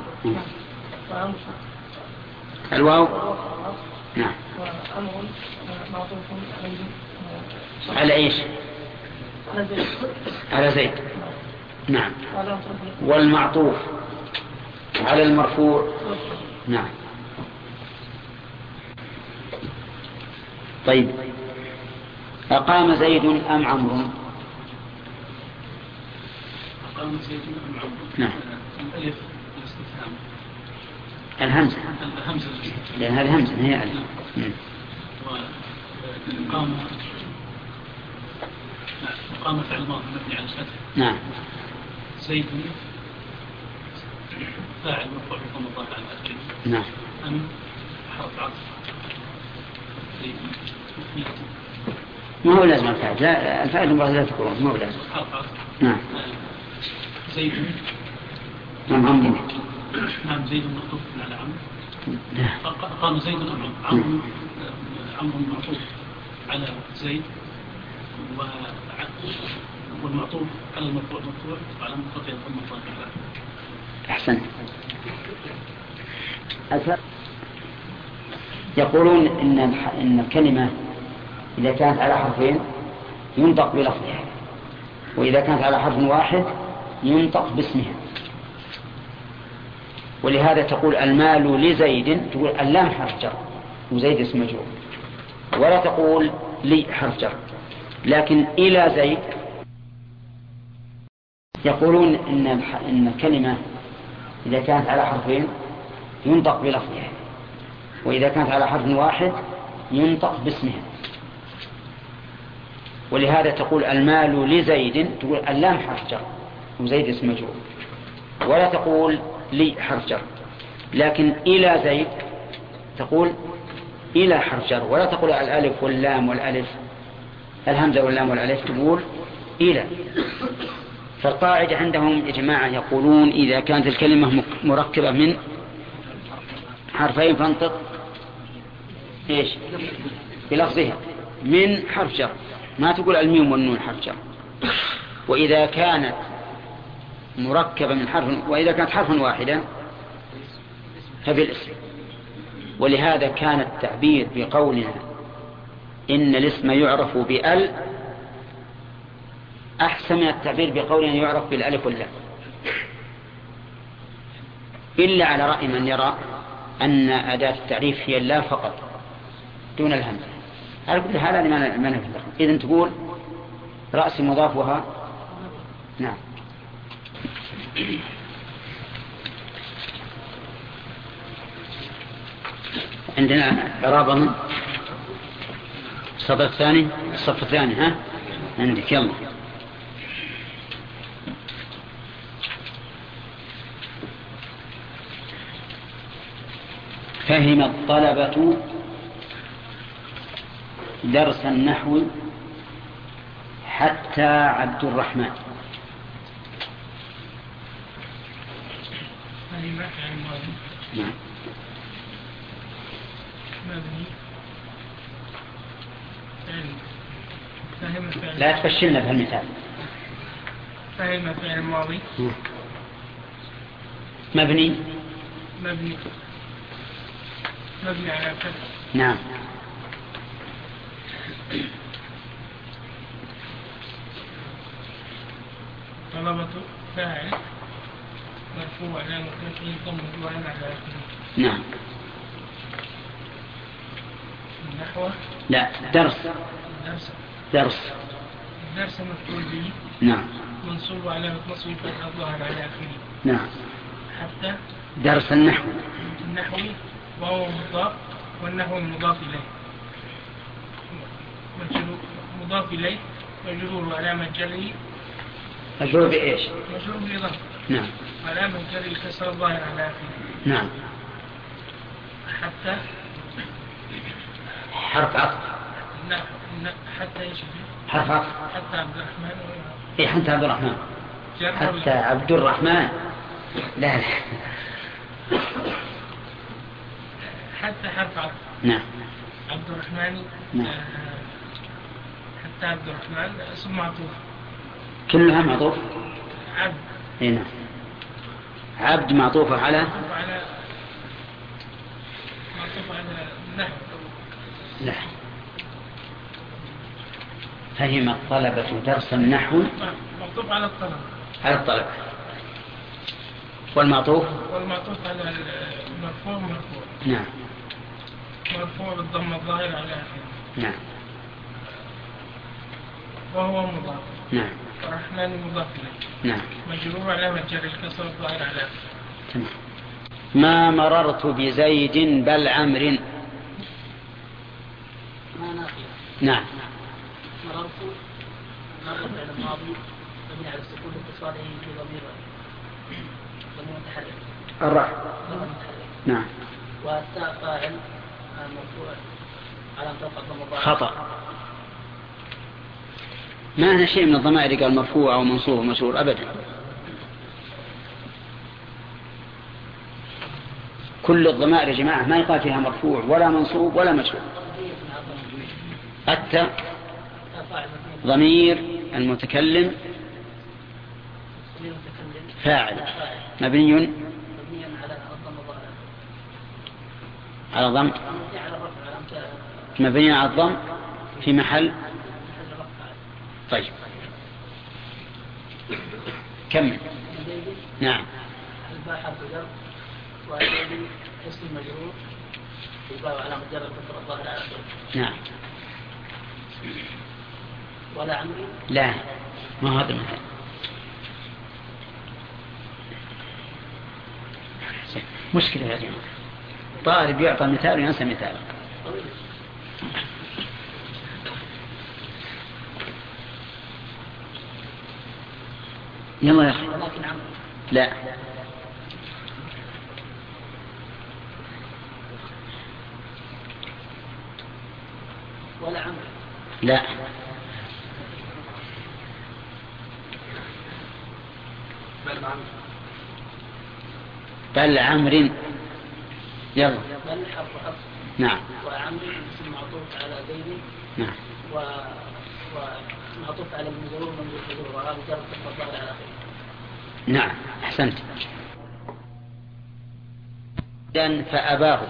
الواو؟ نعم. وأمر معطوف عليه على إيش؟ على زيد على زيد نعم. والمعطوف. على المرفوع. نعم. طيب. أقام زيد أم عمرو؟ أقام زيد أم عمرو. نعم. الألف الاستفهام الهمزة. الهمزة لأن هذه همزة هي ألف. قام قام فعل ماضي مبني على الفتح. نعم. زيد فاعل مرفوع بضم الظاهر على الفتح نعم. أم حرف عطف. زيد. ما هو لازم الفاعل لا الفاعل المراد لا تقولون ما هو لازم. نعم. زيد. نعم عمرو نعم زيد مخطوف على عمرو نعم. قام زيد عمرو عمرو معطوف على زيد والمعطوف على المرفوع مرفوع وعلى منقطع ثم الظاهر أحسن. يقولون إن إن الكلمة إذا كانت على حرفين ينطق بلفظها. وإذا كانت على حرف واحد ينطق باسمها. ولهذا تقول المال لزيد تقول اللام حرف جر وزيد اسم مجرور. ولا تقول لي حرف جر. لكن إلى زيد يقولون إن إن الكلمة إذا كانت على حرفين ينطق بلفظها. وإذا كانت على حرف واحد ينطق باسمها. ولهذا تقول المال لزيد تقول اللام حرف جر وزيد اسم مجرور. ولا تقول لي حرف جر لكن إلى زيد تقول إلى حرف جر. ولا تقول الألف واللام والألف الهمزة واللام والألف تقول إلى. فالقاعدة عندهم يا جماعة يقولون إذا كانت الكلمة مركبة من حرفين فانطق إيش؟ بلفظها من حرف جر. ما تقول الميم والنون حرف جر. وإذا كانت مركبة من حرف وإذا كانت حرفا واحدا فبالاسم. ولهذا كان التعبير بقولنا إن الاسم يعرف بأل أحسن من التعبير بقولنا يعرف بالألف واللام. إلا على رأي من يرى أن أداة التعريف هي اللام فقط دون الهمزة. على كل هذا ما ما نفهم إذن تقول رأس مضافها نعم. عندنا إعراب من؟ الصف الثاني الصف الثاني ها؟ عندك يلا. فهم الطلبة درس النحو حتى عبد الرحمن. نعم. لا تفشلنا بهالمثال. فهم فعل ماضي مبني؟ مبني. مبني على فتح نعم. طلبة فاعل مرفوع علامة رفعه ضم الوعن على آخره نعم. النحو؟ لا درس. الدرس درس. الدرس مفعول به. نعم. منصوب علامة نصبه فتح الظاهر على آخره. نعم. حتى درس النحو. النحوي وهو مضاف والنحو مضاف إليه. مضاف إليه مجرور علامة جره مجرور بإيش؟ مجرور بالإضافة نعم. علامة جره الكسر الظاهر على آخره. نعم. حتى حرف عطف. الن- حتى إيش؟ حرف عطف. حتى عبد الرحمن. إيه حتى عبد الرحمن. حتى عبد الرحمن. لا لا. حتى حرف عطف. نعم. عبد الرحمن نعم. آه، حتى عبد الرحمن اسم معطوف. كلها معطوف؟ عبد. اي نعم. عبد معطوفة على؟ معطوف على معطوف على النحو لا فهم الطلبة درس النحو. معطوف على الطلب. على الطلبة والمعطوف؟ والمعطوف على المرفوع مرفوع نعم. مرفوع بالضم الظاهر على آخره. نعم. وهو مضاف. نعم. الرحمن مضاف نعم. مجرور علامة جر الكسر الظاهر على آخره تمام. ما مررت بزيد بل عمر نعم. مررت ناقص فعل الماضي مبني على السكون اتصاله بضمير ضمير متحرك متحرك نعم. والتاء فاعل مرفوع على خطأ. ما هنا شيء من الضمائر قال مرفوع أو منصوب ومشهور أبدا. كل الضمائر يا جماعة ما يقال فيها مرفوع ولا منصوب ولا مشهور. حتى ضمير المتكلم فاعل. مبني على ضم مبني على الضم في محل طيب. كمل. نعم. اسم مجرور على نعم. ولا عمري لا ما هذا المثال مشكلة يا جماعة. طالب يعطى مثال وينسى مثال. يلا يا أخي. لا. ولا عمري لا. بل عمري بل عمر. يلا. بل حرف حرف نعم. وعمري اسم معطوف على زيد نعم. و على من جر الظاهر على نعم أحسنت. إذن فأباه.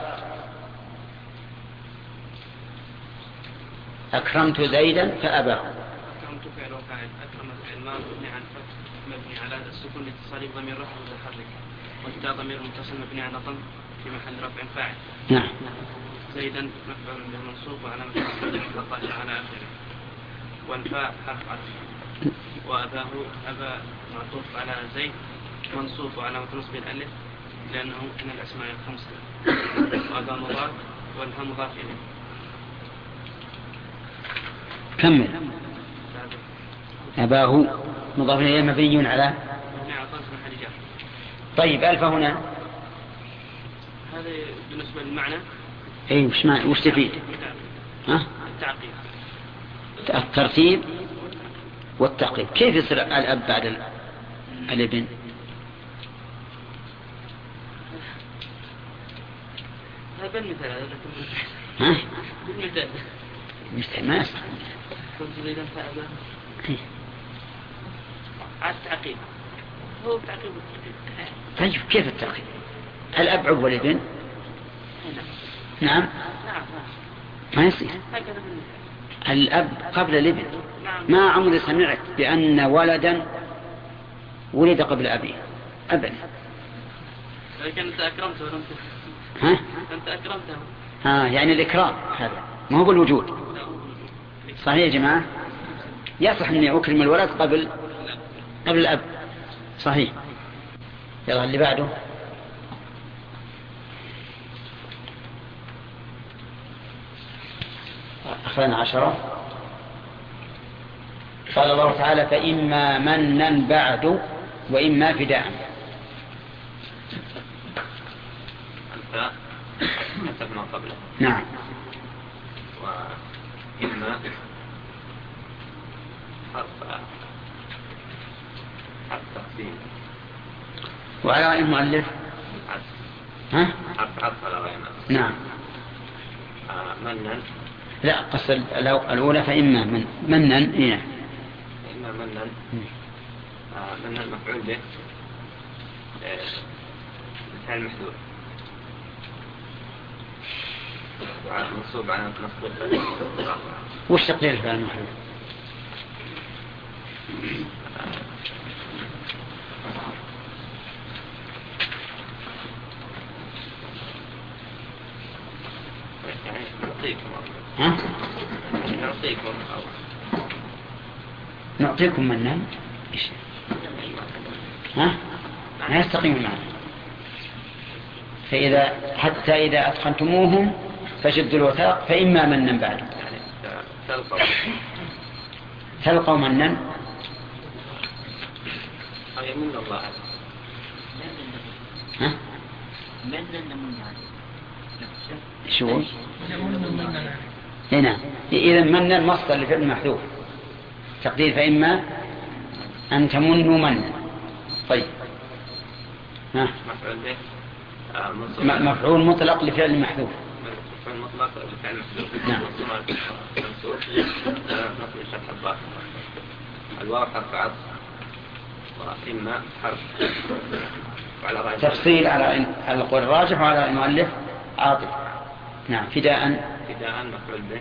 أكرمت زيدا فأباه. أكرمت فعل وفاعل أكرم فعل ما مبني على الفتح مبني على السكون لاتصاله بضمير رفع متحرك والتاء ضمير متصل مبني على ضم في محل رفع فاعل. نعم. زيدا مفعول به منصوب وعلامة على آخره. والفاء حرف عطف. وأباه أبا معطوف على زيد منصوب وعلامة نصبه الألف لأنه من الأسماء الخمسة. وأبا مضاف والها مضاف إليه. كمل. أباه مضاف إليه مبني على؟ على جر طيب ألف هنا. هذا بالنسبة للمعنى. أي وش, ما... وش تفيد؟ ها؟ التعقيب. الترتيب والتعقيب كيف يصير الأب بعد ال- الابن؟ ها؟ بالمثال ما فأبا إيه. التعقيب هو التعقيب طيب كيف التعقيب الأب عقب الابن نعم. نعم. نعم نعم. ما يصير. الأب قبل الابن. ما عمري سمعت بأن ولدا ولد قبل أبيه. أبدا. لكن أنت أكرمته؟ ها؟ أنت أكرمته. ها يعني الإكرام هذا. ما هو بالوجود. صحيح يا جماعة؟ يصح أني أكرم الولد قبل قبل الأب. صحيح. يلا اللي بعده. أخذنا عشرة. قال الله تعالى فإما منا بعد وإما فداء. الفاء حسب ما قبله نعم. وإما حرف حرف تقسيم. وعلى رأي المؤلف؟ ها؟ حرف عطف على ما نعم. آه، منا لا قص الأو- الأولى فإما من منا إيه. إما منا. آه، منا المفعول به آه، الفعل المحذوف منصوب على وش تقدير الفعل المحذوف يعني نعطيكم ها؟ نعطيكم أو نعطيكم منا إيش؟ ها؟ ما يستقيم المعنى. فإذا حتى إذا أتقنتموهم فشدوا الوثاق فإما منا بعد. تلقوا منا أو يمن الله ها؟ شو؟ هنا إذا من المصدر لفعل محذوف. تقدير فإما أن تمنوا منا طيب. ها؟ مفعول آه، مفعول مطلق لفعل محذوف. مفعول مطلق لفعل محذوف. نعم. منصوب على منصوب آه، الواو حرف عطف وإما حرف. وعلى رأي تفصيل على على القول الراجح وعلى المؤلف عاطف. نعم فداء. ابتداء مفعول به.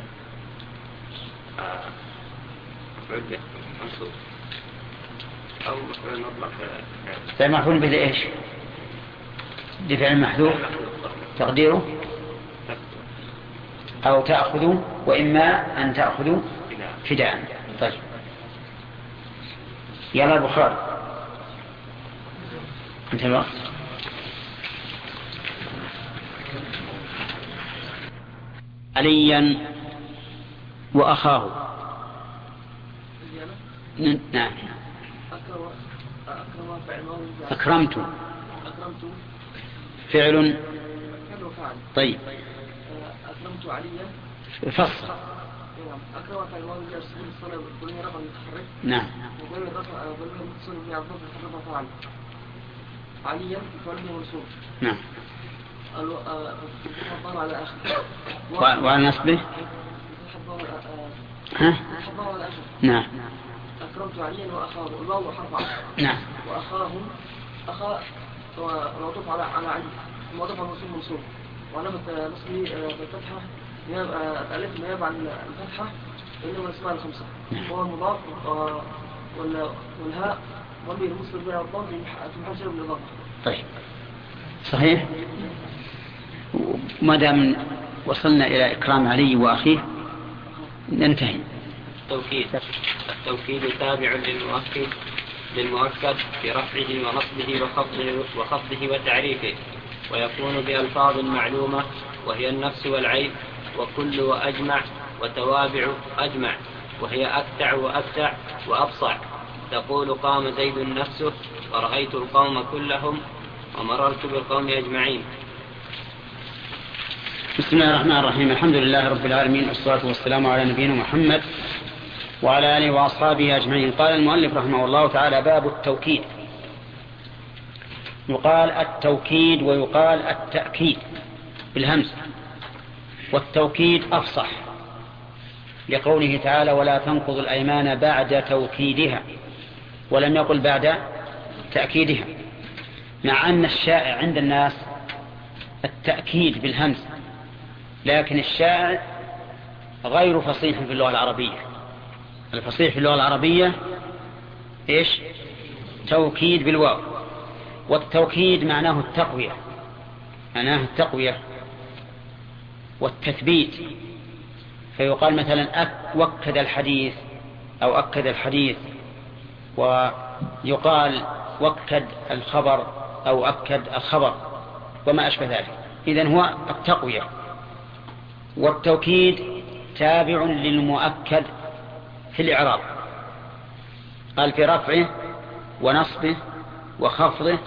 أو طيب مفعول به لإيش لفعل محذوف؟ تقديره؟ أو تأخذوا؟ وإما أن تأخذوا فداء. طيب. يلا البخاري انتهى الوقت. عليا وأخاه. نعم. أكرمت. فعل. طيب. أكرمت عليا فصل. أكرم فعل الصلاة والكلية رقم متحرك نعم. الرفع وقلنا المتصل به على الضبط الرفع فعل عليا فعل منصوب نعم. وعلى نصبه؟ ها؟ نعم. أكرمت عليا وأخاه. الواو حرف عطف نعم. وأخاهم أخا ومعطوف على على علي. معطوف على منصوب منصوب وعلامة نصبه آه، بالفتحة. نياب- آه، الألف نيابة عن الفتحة. إنما اسمها الخمسة وهو المضاف آه، وال- والهاء. ضمير المسلم بها الضم في مح- في محل شر من الضم. طيب. صحيح؟ ما دام وصلنا إلى إكرام علي وأخيه ننتهي. التوكيد. التوكيد تابع للمؤكد للمؤكد في رفعه ونصبه وخفضه, وخفضه وتعريفه ويكون بألفاظ معلومة وهي النفس والعين وكل وأجمع وتوابع أجمع وهي أكتع وأبتع وأبصع. تقول قام زيد نفسه ورأيت القوم كلهم ومررت بالقوم أجمعين. بسم الله الرحمن الرحيم. الحمد لله رب العالمين والصلاة والسلام على نبينا محمد وعلى آله وأصحابه أجمعين. قال المؤلف رحمه الله تعالى باب التوكيد. يقال التوكيد ويقال التأكيد بالهمز والتوكيد أفصح لقوله تعالى ولا تنقض الأيمان بعد توكيدها ولم يقل بعد تأكيدها مع أن الشائع عند الناس التأكيد بالهمز لكن الشائع غير فصيح في اللغة العربية. الفصيح في اللغة العربية إيش؟ توكيد بالواو. والتوكيد معناه التقوية. معناه التقوية والتثبيت. فيقال مثلا وكد الحديث أو أكد الحديث ويقال وكد الخبر أو أكد الخبر وما أشبه ذلك. إذن هو التقوية. والتوكيد تابع للمؤكد. في الإعراب. قال في رفعه ونصبه وخفضه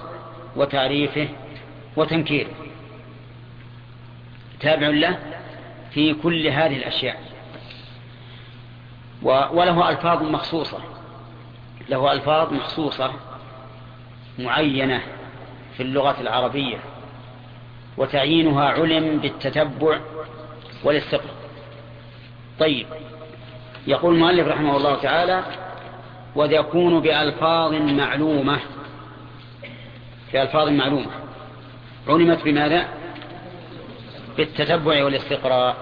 وتعريفه وتنكيره. تابع له في كل هذه الأشياء. وله ألفاظ مخصوصة. له ألفاظ مخصوصة معينة في اللغة العربية. وتعيينها علم بالتتبع والاستقراء طيب. يقول المؤلف رحمه الله تعالى ويكون بألفاظ معلومة. بألفاظ معلومة. علمت بماذا؟ بالتتبع والاستقراء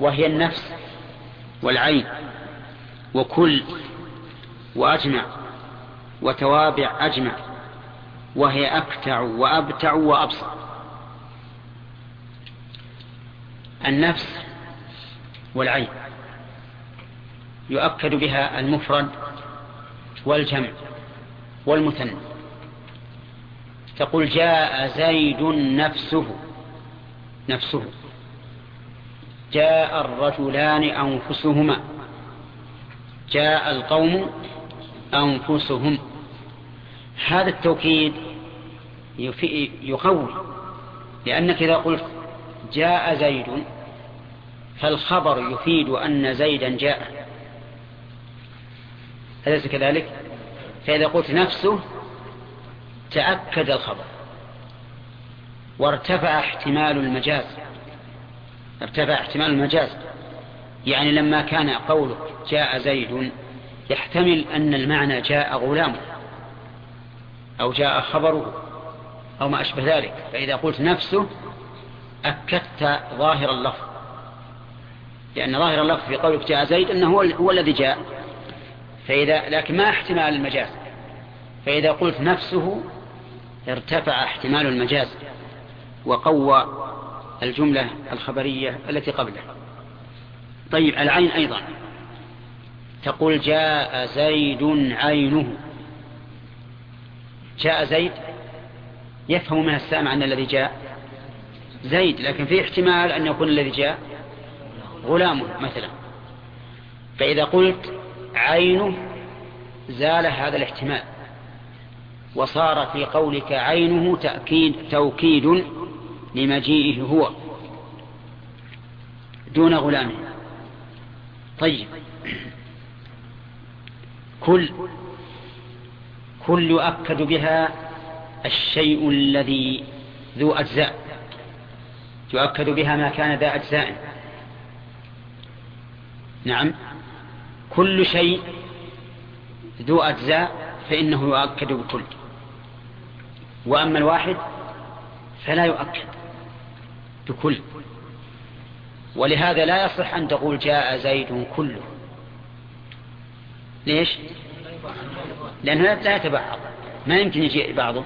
وهي النفس والعين وكل وأجمع وتوابع أجمع وهي أكتع وأبتع وأبصر. النفس والعين. يؤكد بها المفرد والجمع والمثنى. تقول جاء زيد نفسه نفسه. جاء الرجلان أنفسهما. جاء القوم أنفسهم. هذا التوكيد يقوي لأنك إذا قلت جاء زيد فالخبر يفيد أن زيدا جاء. أليس كذلك؟ فإذا قلت نفسه تأكد الخبر. وارتفع احتمال المجاز. ارتفع احتمال المجاز. يعني لما كان قولك جاء زيد يحتمل أن المعنى جاء غلامه أو جاء خبره أو ما أشبه ذلك. فإذا قلت نفسه أكدت ظاهر اللفظ. لأن ظاهر اللفظ في قولك جاء زيد أنه هو, هو الذي جاء. فإذا لكن ما احتمال المجاز. فإذا قلت نفسه ارتفع احتمال المجاز وقوى الجملة الخبرية التي قبله. طيب العين أيضا. تقول جاء زيد عينه. جاء زيد؟ يفهم منها السامع أن الذي جاء زيد لكن في احتمال أن يكون الذي جاء غلامه مثلا. فإذا قلت عينه زال هذا الاحتمال. وصار في قولك عينه تأكيد توكيد لمجيئه هو دون غلامه. طيب. كل كل يؤكد بها الشيء الذي ذو أجزاء. يؤكد بها ما كان ذا أجزاء. نعم. كل شيء ذو أجزاء فإنه يؤكد بكل. وأما الواحد فلا يؤكد بكل. ولهذا لا يصح أن تقول جاء زيد كله. ليش؟ لأنه لا يتبعض. ما يمكن يجي بعضه.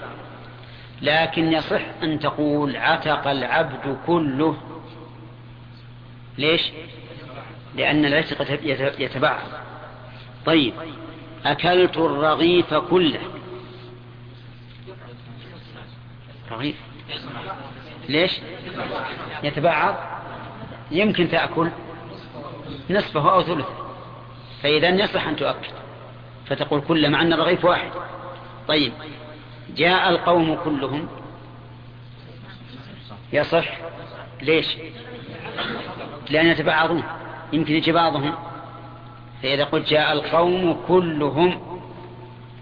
لكن يصح أن تقول عتق العبد كله. ليش؟ لأن العتق يتبعض طيب أكلت الرغيف كله. رغيف. ليش؟ يتبعض يمكن تأكل نصفه أو ثلثه. فإذا يصح أن تؤكد فتقول كل مع أن الرغيف واحد. طيب جاء القوم كلهم. يصح. ليش؟ لأن يتبعضون يمكن يجي بعضهم فإذا قلت جاء القوم كلهم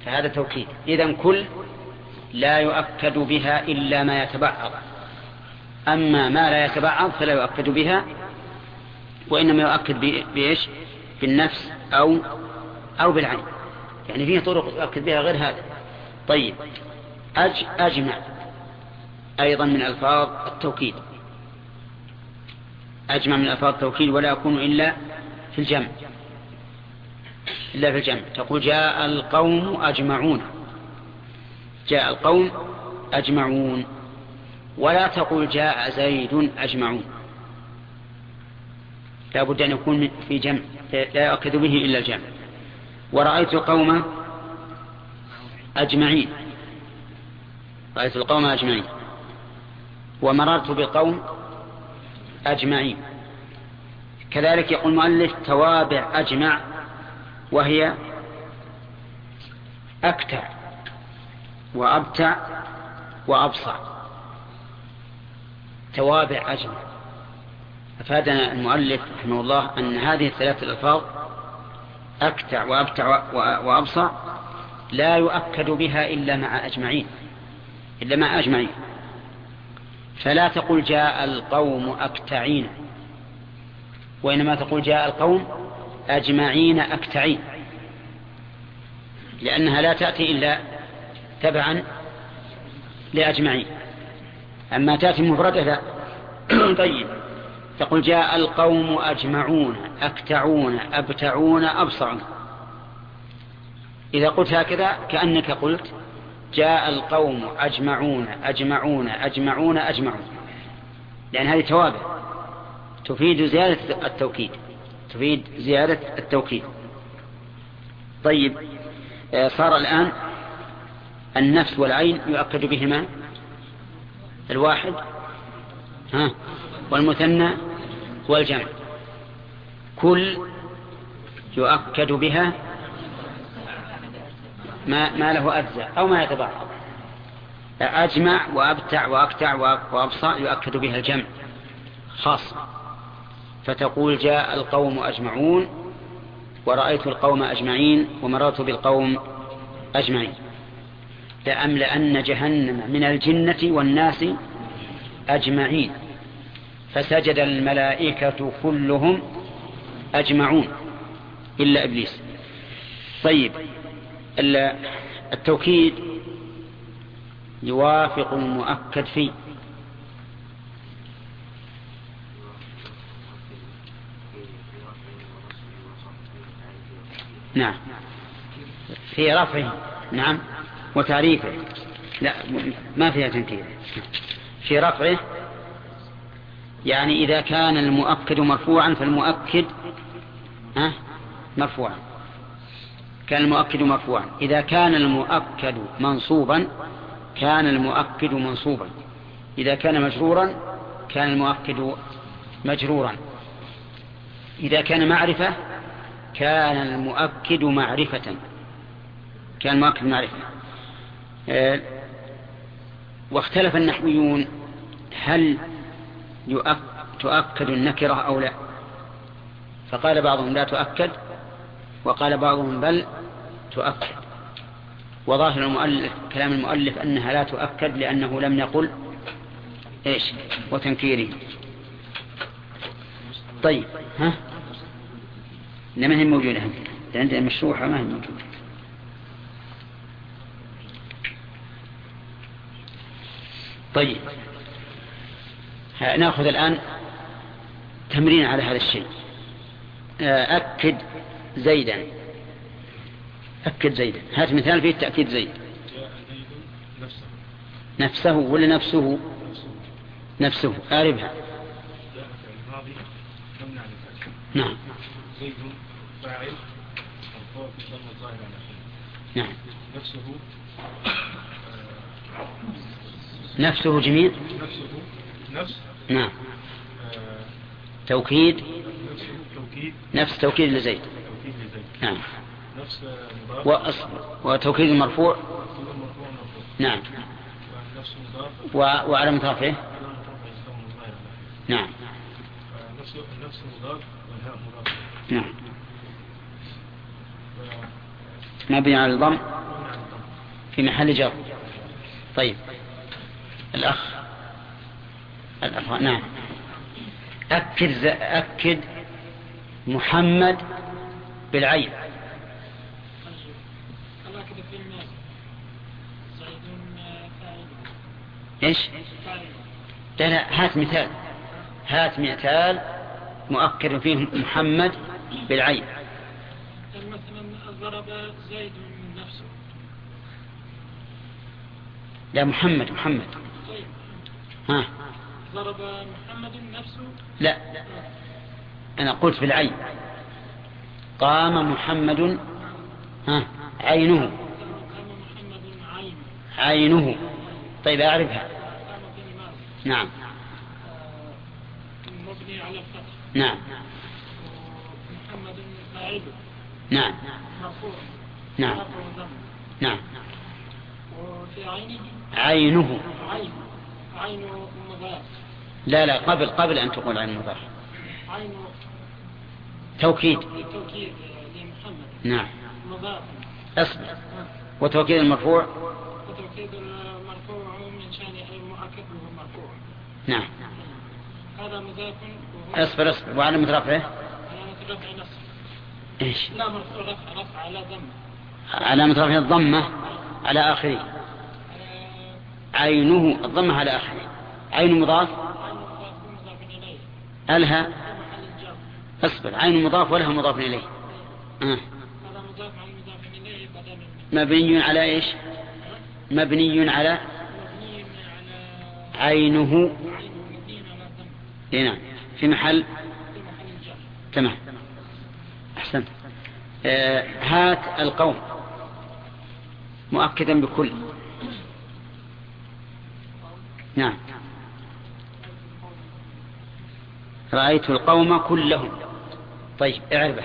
فهذا توكيد. إذا كل لا يؤكد بها إلا ما يتبعض. أما ما لا يتبعض فلا يؤكد بها وإنما يؤكد بإيش؟ بالنفس أو أو بالعين. يعني فيه طرق يؤكد بها غير هذا. طيب أج أجمع أيضا من ألفاظ التوكيد. أجمع من ألفاظ التوكيد ولا يكون إلا في الجمع. إلا في الجمع. تقول جاء القوم أجمعون. جاء القوم أجمعون. ولا تقول جاء زيد أجمعون. لا بد أن يكون في جمع. لا يؤكد به إلا الجمع. ورأيت القوم أجمعين. رأيت القوم أجمعين. ومررت بالقوم أجمعين. كذلك يقول المؤلف توابع أجمع وهي أكتع وأبتع وأبصع. توابع أجمع. أفادنا المؤلف رحمه الله أن هذه الثلاثة الألفاظ أكتع وأبتع وأبصع لا يؤكد بها إلا مع أجمعين. إلا مع أجمعين. فلا تقول جاء القوم أكتعين وإنما تقول جاء القوم أجمعين أكتعين لأنها لا تأتي إلا تبعا لأجمعين. أما تأتي مفردة لا. [coughs] طيب. تقول جاء القوم أجمعون أكتعون أبتعون أبصعون إذا قلت هكذا كأنك قلت جاء القوم أجمعون أجمعون أجمعون أجمعون. لأن هذه توابع. تفيد زيادة التوكيد. تفيد زيادة التوكيد. طيب آه، صار الآن النفس والعين يؤكد بهما. الواحد ها والمثنى والجمع. كل يؤكد بها ما, ما له أجزاء أو ما يتبعض أجمع وأبتع وأكتع وأبصى يؤكد بها الجمع. خاصة فتقول جاء القوم أجمعون ورأيت القوم أجمعين ومررت بالقوم أجمعين. لأملأن جهنم من الجنة والناس أجمعين. فسجد الملائكة كلهم أجمعون إلا إبليس. طيب. التوكيد يوافق المؤكد فيه. نعم. في رفعه. نعم. وتعريفه. لا ما فيها تنكير. في رفعه يعني إذا كان المؤكد مرفوعا فالمؤكد مرفوعا. كان المؤكد مرفوعا. إذا كان المؤكد منصوبا كان المؤكد منصوبا. إذا كان مجرورا كان المؤكد مجرورا. إذا كان معرفة كان المؤكد معرفة. كان المؤكد معرفة. آه، واختلف النحويون هل تؤكد النكرة أو لا. فقال بعضهم لا تؤكد وقال بعضهم بل تؤكد. وظاهر المؤلف كلام المؤلف أنها لا تؤكد لأنه لم يقل إيش؟ وتنكيره. طيب ها؟ لما هي موجودة عندنا مشروحة ما هي موجودة. طيب نأخذ الآن تمرين على هذا الشيء. أكد زيدا. أكد زيدا هات مثال فيه تأكيد زيد. نفسه ولا نفسه؟ نفسه. أعرفها نعم. زيد فاعل نعم. نفسه نفسه جميل نفسه نفس نعم. توكيد؟ توكيد. نفس توكيد لزيد. توكيد لزيد. نعم. نفس مضاف؟ وتوكيد المرفوع نعم. نفس مضاف؟ وعلامة رفعه نعم. نفس نفس مضاف والهاء مضاف. نعم. مبني على الضم؟ في محل جر. طيب. الأخ. الأخ نعم. أكد أكد محمد بالعين. إيش؟ لا لا هات مثال. هات مثال مؤكد فيه محمد بالعين. مثلا ضرب زيد نفسه لا محمد محمد. طيب. ها. ضرب محمد نفسه لا. أنا قلت بالعين. قام محمد ها عينه. عينه. طيب أعرفها. نعم. مبني على الفتح. نعم. محمد فاعله نعم. مرفوع نعم. نعم. وفي عينه. عينه. عين. عينه مضاف. لا لا قبل قبل أن تقول عين مضاف. عين. توكيد. توكيد لمحمد. نعم. مضاف. أصبر. وتوكيد المرفوع؟ وتوكيد المؤكد وهو مرفوع. نعم. هذا مضاف اصبر اصبر. وعلامة رفعه علامة رفع نصب إيش؟ لا مرفوع رفع رفع على ضمه علامة رفع الضمة على آخره. عينه الضمة على آخره. عين مضاف؟ ألها؟ اصبر. عين مضاف ولها مضاف إليه. آه. مبني على إيش؟ مبني على عينه. هنا في محل؟ تمام. أحسن آه هات القوم. مؤكدا بكل. نعم. رأيت القوم كلهم. طيب اعربه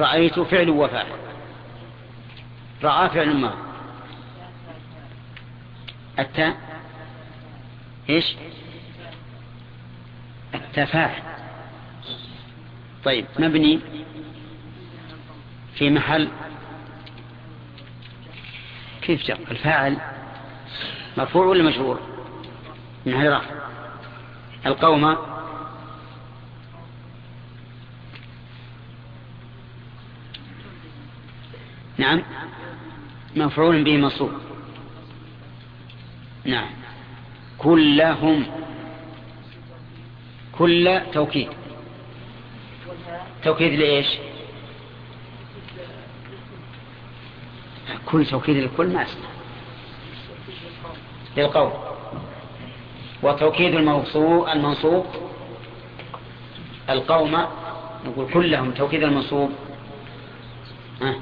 رأيت فعل وفاعل. رأى فعل ما. التاء. إيش؟ التفاعل طيب مبني في محل كيف جاء؟ الفاعل مرفوع ولا مجرور؟ من محل رفع القوم. نعم. مفعول به منصوب نعم. كلهم. كل توكيد. توكيد لإيش؟ كل توكيد للكل ما اسمه للقول. وتوكيد الموصوب المنصوب. القوم. نقول كلهم توكيد المنصوب. ها؟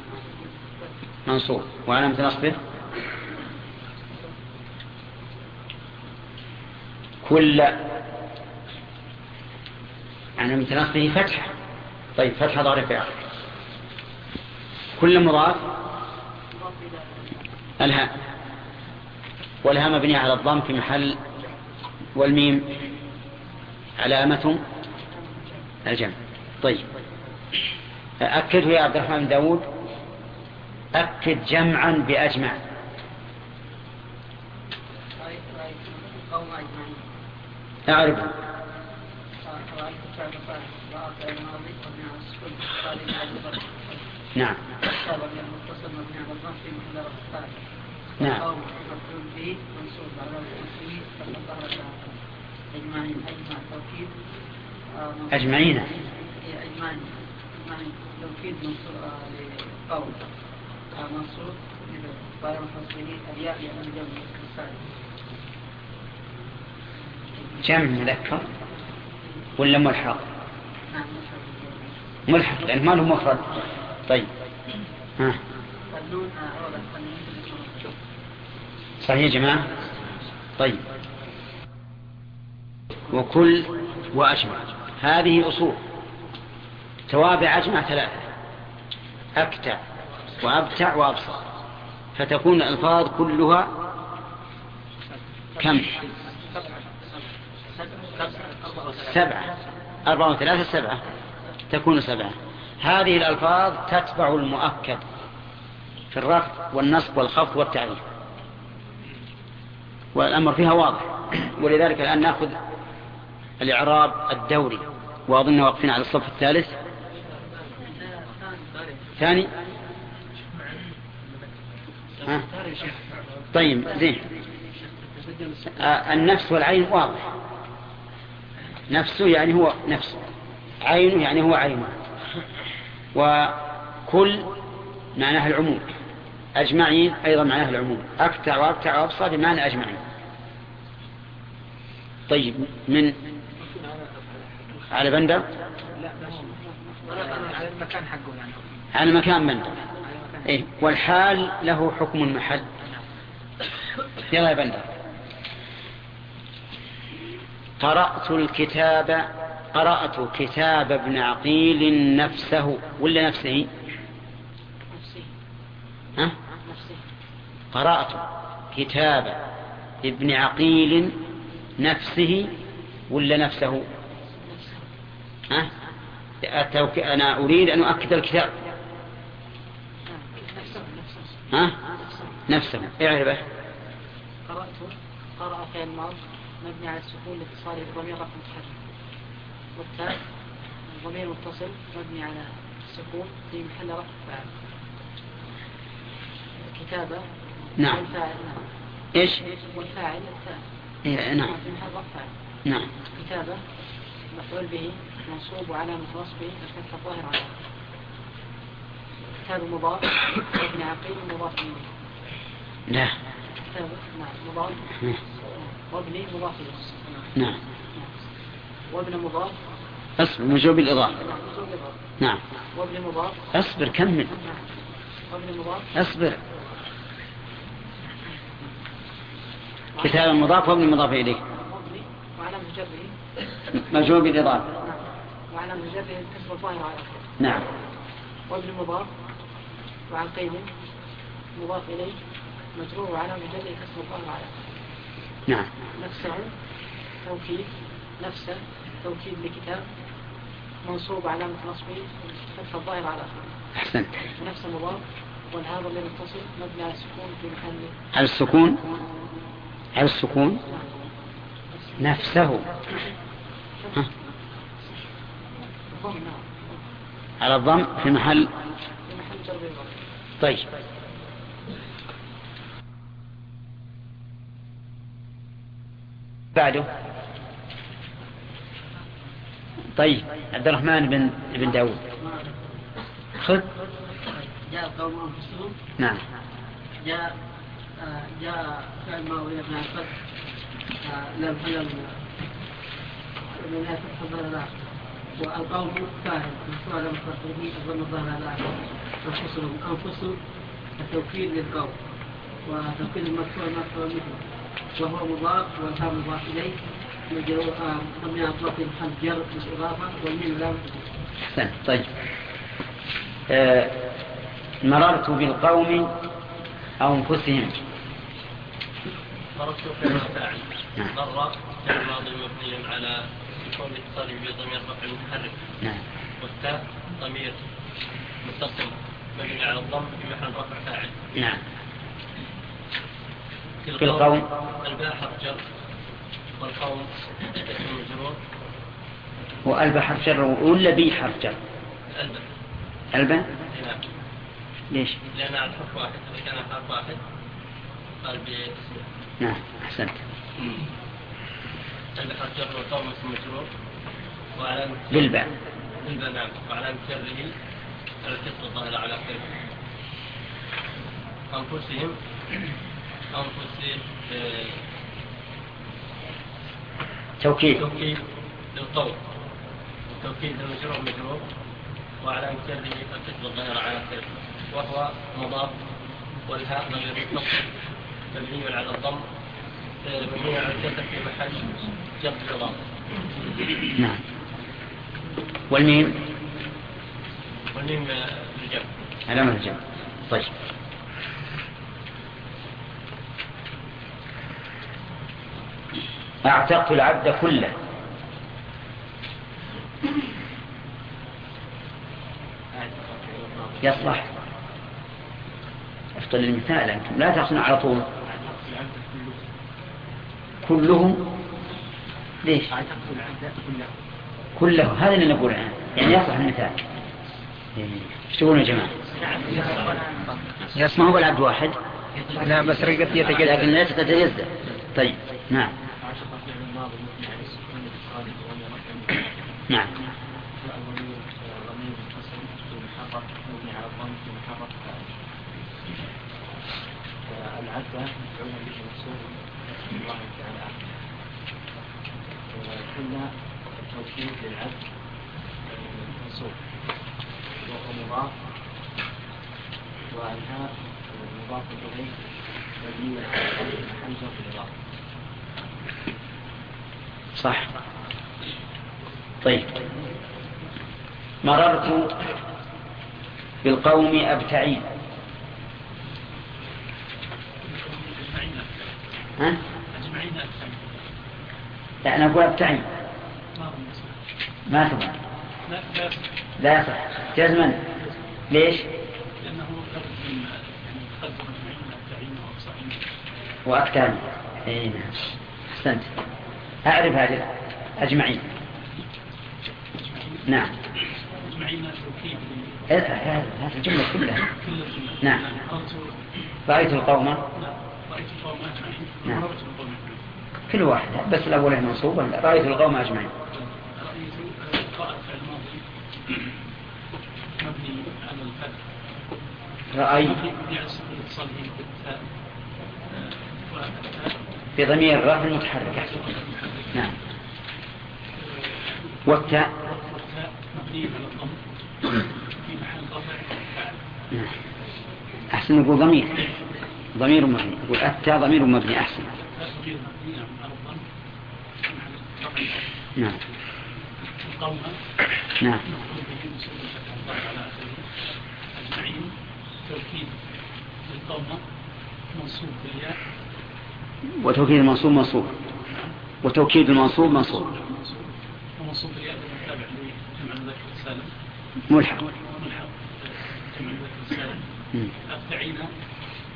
منصوب وعلامة نصبه كل علامة نصبه فتحة. طيب فتحة ضارب في آخر. كل مضاف الهاء. والهاء مبنية على الضم في محل والميم علامة الجمع. طيب. أكده يا عبد الرحمن داود. أكد جمعا بأجمع أعرف نعم نعم أجمعين أجمعين توكيد منصور لقول منصور غير مفصله الياء لأن جمع جمع مذكر ولا ملحق ملحق لأن ما له مفرد طيب ها صحيح يا جماعة طيب وكل وأجمع هذه أصول توابع أجمع ثلاثة أكتع وأبتع وأبصر. فتكون الألفاظ كلها كم؟ سبعة. أربعة وثلاثة سبعة. تكون سبعة. هذه الألفاظ تتبع المؤكد في الرفع والنصب والخفض والتعريف. والأمر فيها واضح. ولذلك الآن نأخذ الإعراب الدوري. وأظن واقفين على الصف الثالث. ثاني. ها؟ طيب زين آه النفس والعين واضح نفسه يعني هو نفسه عينه يعني هو عينه وكل معناها العموم أجمعين أيضا معناها العموم أكتع وأكتع وأبصى بمعنى أجمعين طيب من على بندر على المكان حقه يعني على مكان بندر إيه. والحال له حكم المحل يلا يا بندر. قرأت الكتاب قرأت كتاب ابن عقيل نفسه. ولا نفسه؟ ها؟ قرأت كتاب ابن عقيل نفسه. ولا نفسه؟ ها؟ أنا أريد أن أؤكد الكتاب. ها؟ نفسه اعرفه قرأته. قرأ فعل ماض مبني على السكون لاتصاله بضمير رقم متحرك والتاء. ضمير متصل. مبني على السكون. في محل رفع فاعل. كتابة نعم. والفاعل. نعم. إيش؟ والفاعل. التاء. إيه نعم. في محل رفع فاعل. نعم. كتابة مفعول به. منصوب وعلامة نصبه الفتحة الظاهرة على كتاب مضاف وابن عقيل مضاف إليه. لا. نعم مضاف نعم. وابن مضاف إليه. نعم. وابن مضاف. أصبر مجوب الإضافة. نعم. نعم. وابن مضاف. أصبر كمل. نعم. وابن مضاف. أصبر. كتاب مضاف وابن مضاف إليه. وابن وعلامة جره مجوب الإضافة. نعم. وعلامة جره الكسر الظاهر على نعم. وابن مضاف. وعن قيد مضاف إليه مجرور على مجرد كسر الظهر على نعم. نفسه توكيد نفسه توكيد لكتاب منصوب علامة نصبه فتح الظاهر على آخره. أحسنت. ونفس مضاف والهذا اللي متصل مبني على السكون في محل. على السكون؟ على السكون؟ نفسه. ها؟ نعم. على الضم في محل. في محل جر طيب. بعده. طيب عبد الرحمن بن بن داود. خذ. جاء أنفسهم نعم. جاء آه، جاء فعل ما أريد من الفتح آه، لم حلم من لا فتح الظهر لا والقوم فاعل مشروع لم به أظن الظهر لا أنفسهم. أنفسهم التوكيد للقوم وتوكيد المرفوع مرفوع مثله وهو مضاف والهام مضاف إليه. مجرور على إطلاق محل جر بالإضافة والميم لام أحسن طيب. آه مررت بالقوم أنفسهم؟ مررت فعل فاعل نعم. مر فعل ماضي مبني على كون اتصاله بضمير رفع متحرك. نعم. والتاء ضمير متصل. مبني على الضم في محل رفع فاعل. نعم. في القوم. الباء حرف جر. والقوم اسم مجرور. وألب حرف جر ولا بي حرف جر؟ الباء ألبا نعم. ليش؟ لأن على حرف واحد إذا كان حرف واحد قال باسمه. نعم أحسنت. الباء حرف جر والقوم اسم مجرور وعلامة بالباء. بالباء نعم. وعلامة جره الكسر الظاهر على آخره أنفسهم. أنفسهم آه، توكيد. توكيد للقول وتوكيد المجرور مجرور. وعلى جره الكسر الظاهر على وهو مضاف والهاء ضمير متصل مبني على الضم. في محل نعم. والميم؟ والميم للجمع علامة الجمع. طيب. أعتقت العبد كله. يصلح. أفضل المثال أنتم. لا تحسنوا على طول. كلهم ليش؟ كله هذا اللي نقوله الآن. يعني يصلح المثال. إيش تقولون يا جماعة؟ يسمعه بالعبد واحد؟ لا بس رقت يتجدد لكن ليس قد يزداد طيب نعم. نعم. العبد مفعول به الله تعالى. قلنا التوكيد للعبد. منصوب. وهو مضاف. والهاء مضاف إليه مبني على ضم حمزة بالإضافة. صح. طيب. مررت بالقوم أبتعين ها؟ لا أنا أقول أبتعين ما تبغى. لا يصح. جزما. ليش؟ لأنه وأبصعين وأكتان اي نعم. أحسنت. أعرف هذا. أجمعين. نعم. أجمعين هذه الجملة كلها. نعم. رأيت القوم؟ لا رأيت القوم أجمعين نعم. كل واحد بس الأول منصوب رأيت القوم أجمعين. رأيت والتاء بضمير الرفع المتحرك. نعم. والتاء. والتاء في. أحسن نقول ضمير. ضمير مبني. يقول التاء ضمير مبني. أحسن. ضمير نعم. نعم. وتوكيد المنصوب منصوب. وتوكيد المنصوب منصوب. ومنصوب بالياء بالتابع لجمع المذكر السالم ملحق. ملحق جمع المذكر السالم مم. أفتعين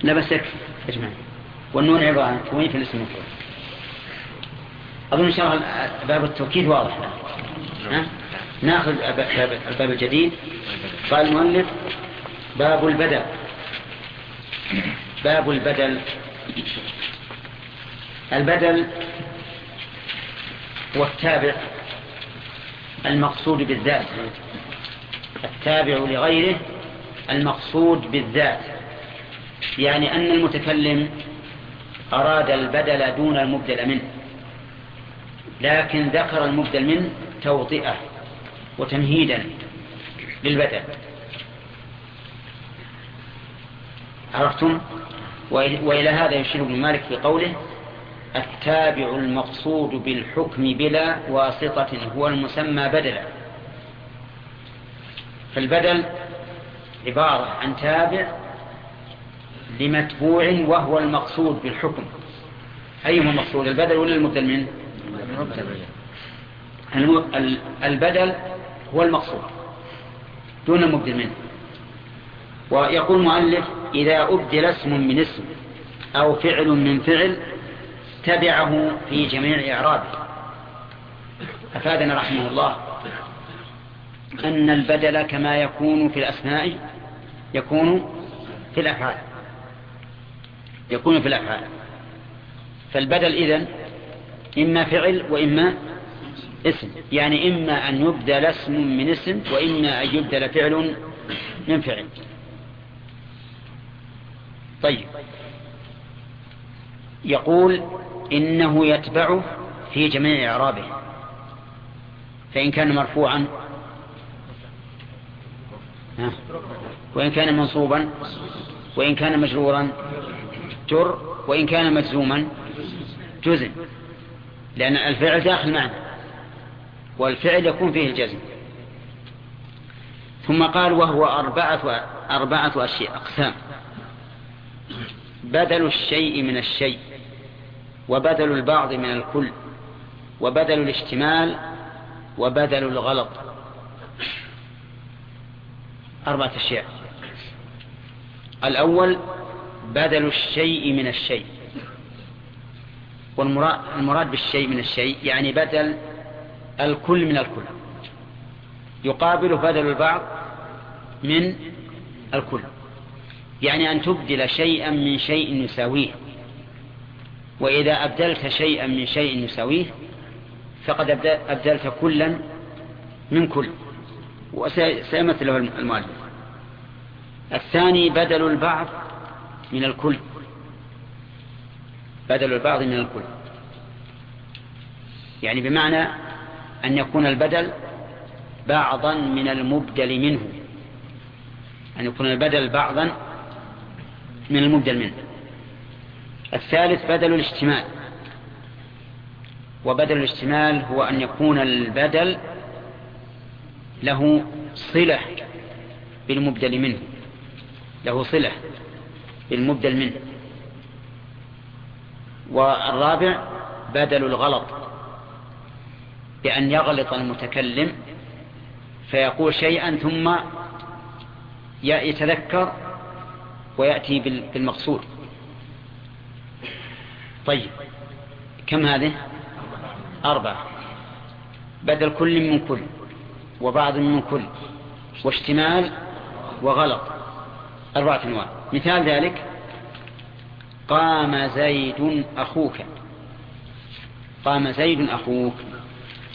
لا بس يكفي اجمعين والنون عبارة عن تكوين في الاسم المفرد أظن إن شاء الله باب التوكيد واضح. ها؟ ناخذ الباب الجديد. قال المؤلف باب البدل. باب البدل. البدل هو التابع المقصود بالذات. التابع لغيره المقصود بالذات. يعني أن المتكلم أراد البدل دون المبدل منه. لكن ذكر المبدل منه توطئة وتمهيدا للبدل عرفتم؟ وإلى هذا يشير ابن مالك في قوله التابع المقصود بالحكم بلا واسطة هو المسمى بدلا. فالبدل عبارة عن تابع لمتبوع وهو المقصود بالحكم. أيهما المقصود البدل ولا المبدل منه البدل هو المقصود دون المبدل منه ويقول المؤلف إذا أبدل اسم من اسم أو فعل من فعل تبعه في جميع إعرابه. أفادنا رحمه الله أن البدل كما يكون في الأسماء يكون في الأفعال. يكون في الأفعال. فالبدل إذن إما فعل وإما اسم. يعني إما أن يبدل اسم من اسم وإما أن يبدل فعل من فعل. طيب. يقول إنه يتبعه في جميع إعرابه. فإن كان مرفوعا. وإن كان منصوبا. وإن كان مجرورا. جر. وإن كان مجزوما. جزم. لأن الفعل داخل معنا. والفعل يكون فيه الجزم. ثم قال وهو أربعة, أربعة أشياء أقسام. بدل الشيء من الشيء وبدل البعض من الكل وبدل الاشتمال وبدل الغلط. أربعة أشياء. الأول بدل الشيء من الشيء. والمراد بالشيء من الشيء يعني بدل الكل من الكل. يقابل بدل البعض من الكل. يعني أن تبدل شيئا من شيء يساويه وإذا أبدلت شيئا من شيء يساويه فقد أبدلت كلا من كل. وسيمثل له المؤلف. الثاني بدل البعض من الكل. بدل البعض من الكل. يعني بمعنى أن يكون البدل بعضا من المبدل منه. أن يكون البدل بعضا من المبدل منه. الثالث بدل الاشتمال وبدل الاشتمال هو أن يكون البدل له صلة بالمبدل منه. له صلة بالمبدل منه. والرابع بدل الغلط بأن يغلط المتكلم فيقول شيئا ثم يتذكر ويأتي بالمقصود. طيب كم هذه؟ أربعة. بدل كل من كل وبعض من كل واشتمال وغلط. أربعة أنواع. مثال ذلك قام زيد أخوك. قام زيد أخوك.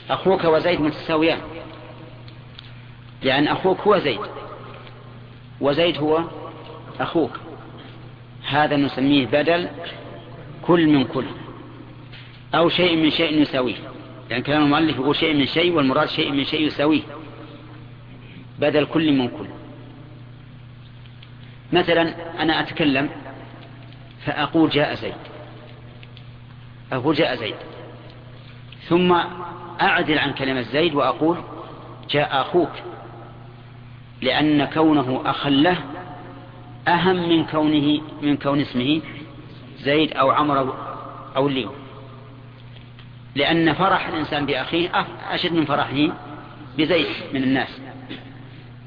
أخوك وزيد متساويان. لأن أخوك هو زيد وزيد هو أخوك. هذا نسميه بدل كل من كل أو شيء من شيء يساويه. لأن كلام المؤلف يقول شيء من شيء والمراد شيء من شيء يساويه. بدل كل من كل. مثلا أنا أتكلم فأقول جاء زيد. أقول جاء زيد. ثم أعدل عن كلمة زيد وأقول جاء أخوك. لأن كونه أخا له أهم من كونه من كون اسمه زيد أو عمرو أو ليو لأن فرح الإنسان بأخيه أشد من فرحه بزيد من الناس.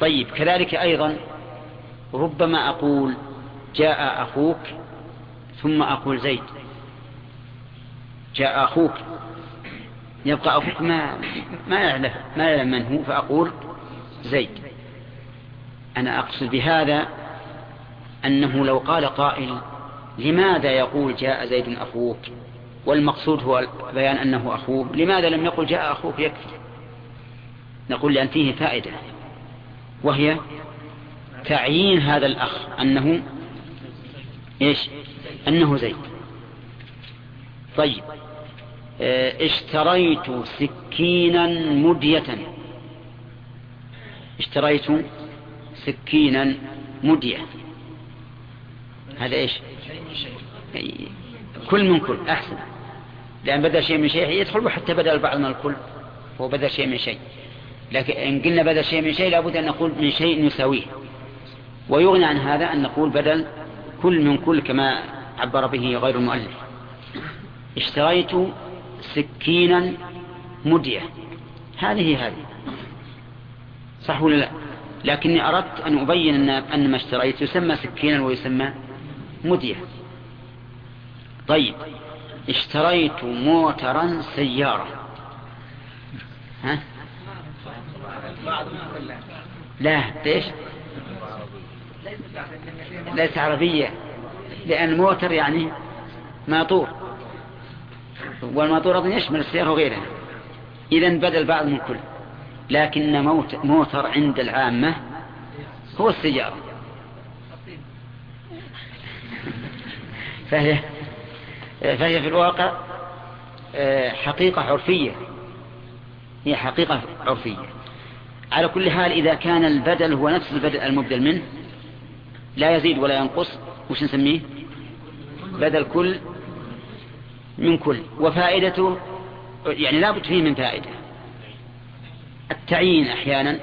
طيب كذلك أيضا ربما أقول جاء أخوك ثم أقول زيد جاء أخوك يبقى أخوك ما ما يعلم ما يعلم من هو فأقول زيد. أنا أقصد بهذا أنه لو قال قائل لماذا يقول جاء زيد أخوك؟ والمقصود هو بيان أنه أخوه لماذا لم يقل جاء أخوك يكفي؟ نقول لأن فيه فائدة وهي تعيين هذا الأخ أنه إيش؟ أنه زيد طيب. آه اشتريت سكينا مدية. اشتريت سكينا مدية. هذا إيش؟ كل من كل أحسن. لأن بدل شيء من شيء يدخل حتى بدل بعض من الكل هو بدل شيء من شيء. لكن إن قلنا بدل شيء من شيء لابد أن نقول من شيء يساويه ويغني عن هذا أن نقول بدل كل من كل كما عبر به غير المؤلف. اشتريت سكينا مدية. هذه هذه. صح ولا لا؟ لكني أردت أن أبين أن, أن ما اشتريت يسمى سكينا ويسمى مدية. طيب. اشتريت موترا سيارة. ها؟ لا ليش؟ ليس عربية. لأن موتر يعني ماطور. والماطور أظن يشمل السيارة وغيرها. إذا بدل بعض من كل لكن موتر عند العامة هو السيارة. فهي فهي في الواقع آه، حقيقة عرفية. هي حقيقة عرفية. على كل حال إذا كان البدل هو نفس البدل المبدل منه لا يزيد ولا ينقص. وش نسميه؟ بدل كل من كل. وفائدته يعني لا بد فيه من فائدة. التعيين أحيانا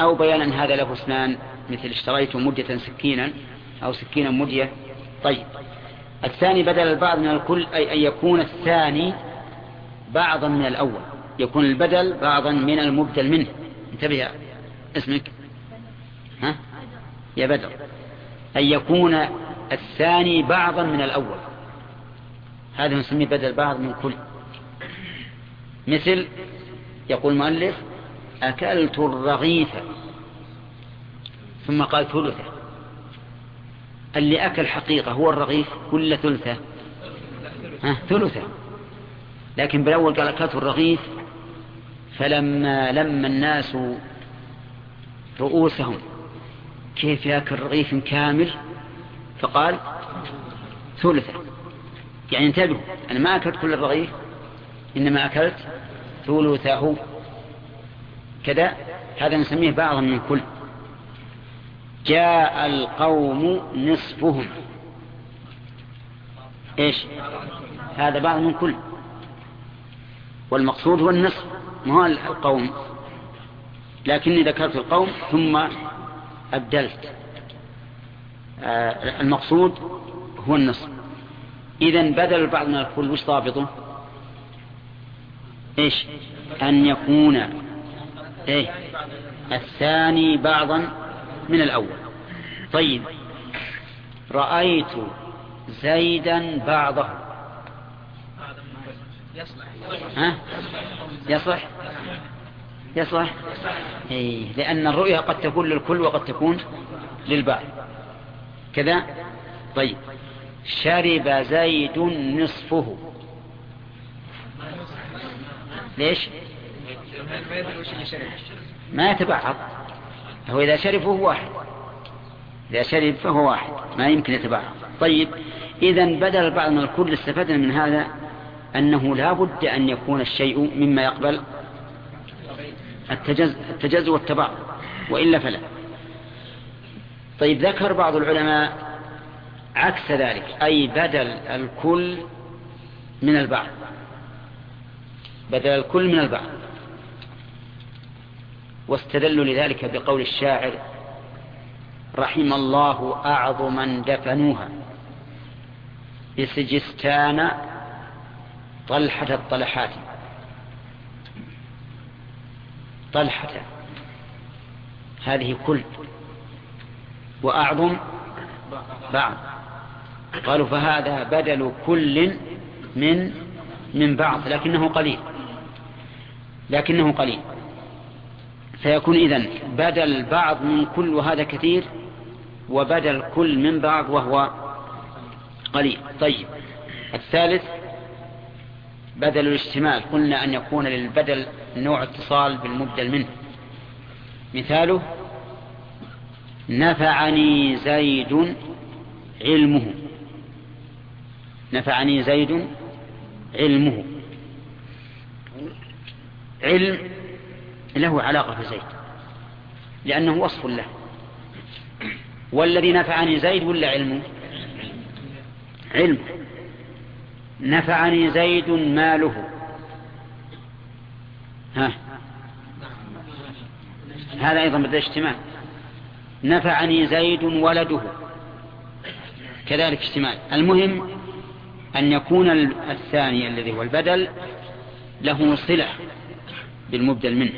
أو بيان أن هذا له اسنان مثل اشتريت مدة سكينا أو سكينا مدية. طيب. الثاني بدل البعض من الكل أي أن يكون الثاني بعضا من الأول. يكون البدل بعضا من المبدل منه. انتبه اسمك. ها؟ يا بدر. أن يكون الثاني بعضا من الأول. هذا نسميه بدل بعض من كل. مثل يقول المؤلف أكلت الرغيف. ثم قال ثلثة. اللي أكل حقيقة هو الرغيف ولا ثلثة؟ ها ثلثة. لكن بالأول قال أكلت الرغيف فلما لم الناس رؤوسهم كيف يأكل رغيف كامل؟ فقال ثلثة يعني انتبهوا أنا ما أكلت كل الرغيف إنما أكلت ثلثه. كذا هذا نسميه بعضا من كل. جاء القوم نصفهم. إيش؟ هذا بعض من كل. والمقصود هو النصف ما هو القوم. لكني ذكرت القوم ثم أبدلت. المقصود هو النصف. إذا بدل البعض من الكل وش ضابطه؟ إيش؟ أن يكون إيه؟ الثاني بعضا من الأول. طيب. رأيت زيدا بعضه. ها؟ يصلح؟ يصلح؟ إيه. لأن الرؤيا قد تكون للكل وقد تكون للبعض. كذا؟ طيب. شرب زيد نصفه. ليش؟ ما يتبعض هو إذا شرب فهو واحد. إذا شرب فهو واحد. ما يمكن يتبعض. طيب. إذا بدل البعض من الكل استفدنا من هذا أنه لا بد أن يكون الشيء مما يقبل التجز, التجز والتبع وإلا فلا. طيب ذكر بعض العلماء عكس ذلك أي بدل الكل من البعض. بدل الكل من البعض. واستدلوا لذلك بقول الشاعر رحم الله أعظما دفنوها. بسجستان طلحة الطلحات. طلحة. هذه كل. وأعظم بعض. قالوا فهذا بدل كل من من بعض لكنه قليل. لكنه قليل. فيكون إذن بدل بعض من كل وهذا كثير وبدل كل من بعض وهو قليل. طيب. الثالث بدل الاشتمال قلنا أن يكون للبدل نوع اتصال بالمبدل منه. مثاله نفعني زيد علمه. نفعني زيد علمه. علم له علاقة بزيد لأنه وصف له. والذي نفعني زيد ولا علمه؟ علم. نفعني زيد ماله. ها. هذا أيضا بدأ اشتمال نفعني زيد ولده. كذلك اشتمال المهم أن يكون الثاني الذي هو البدل له صلة بالمبدل منه.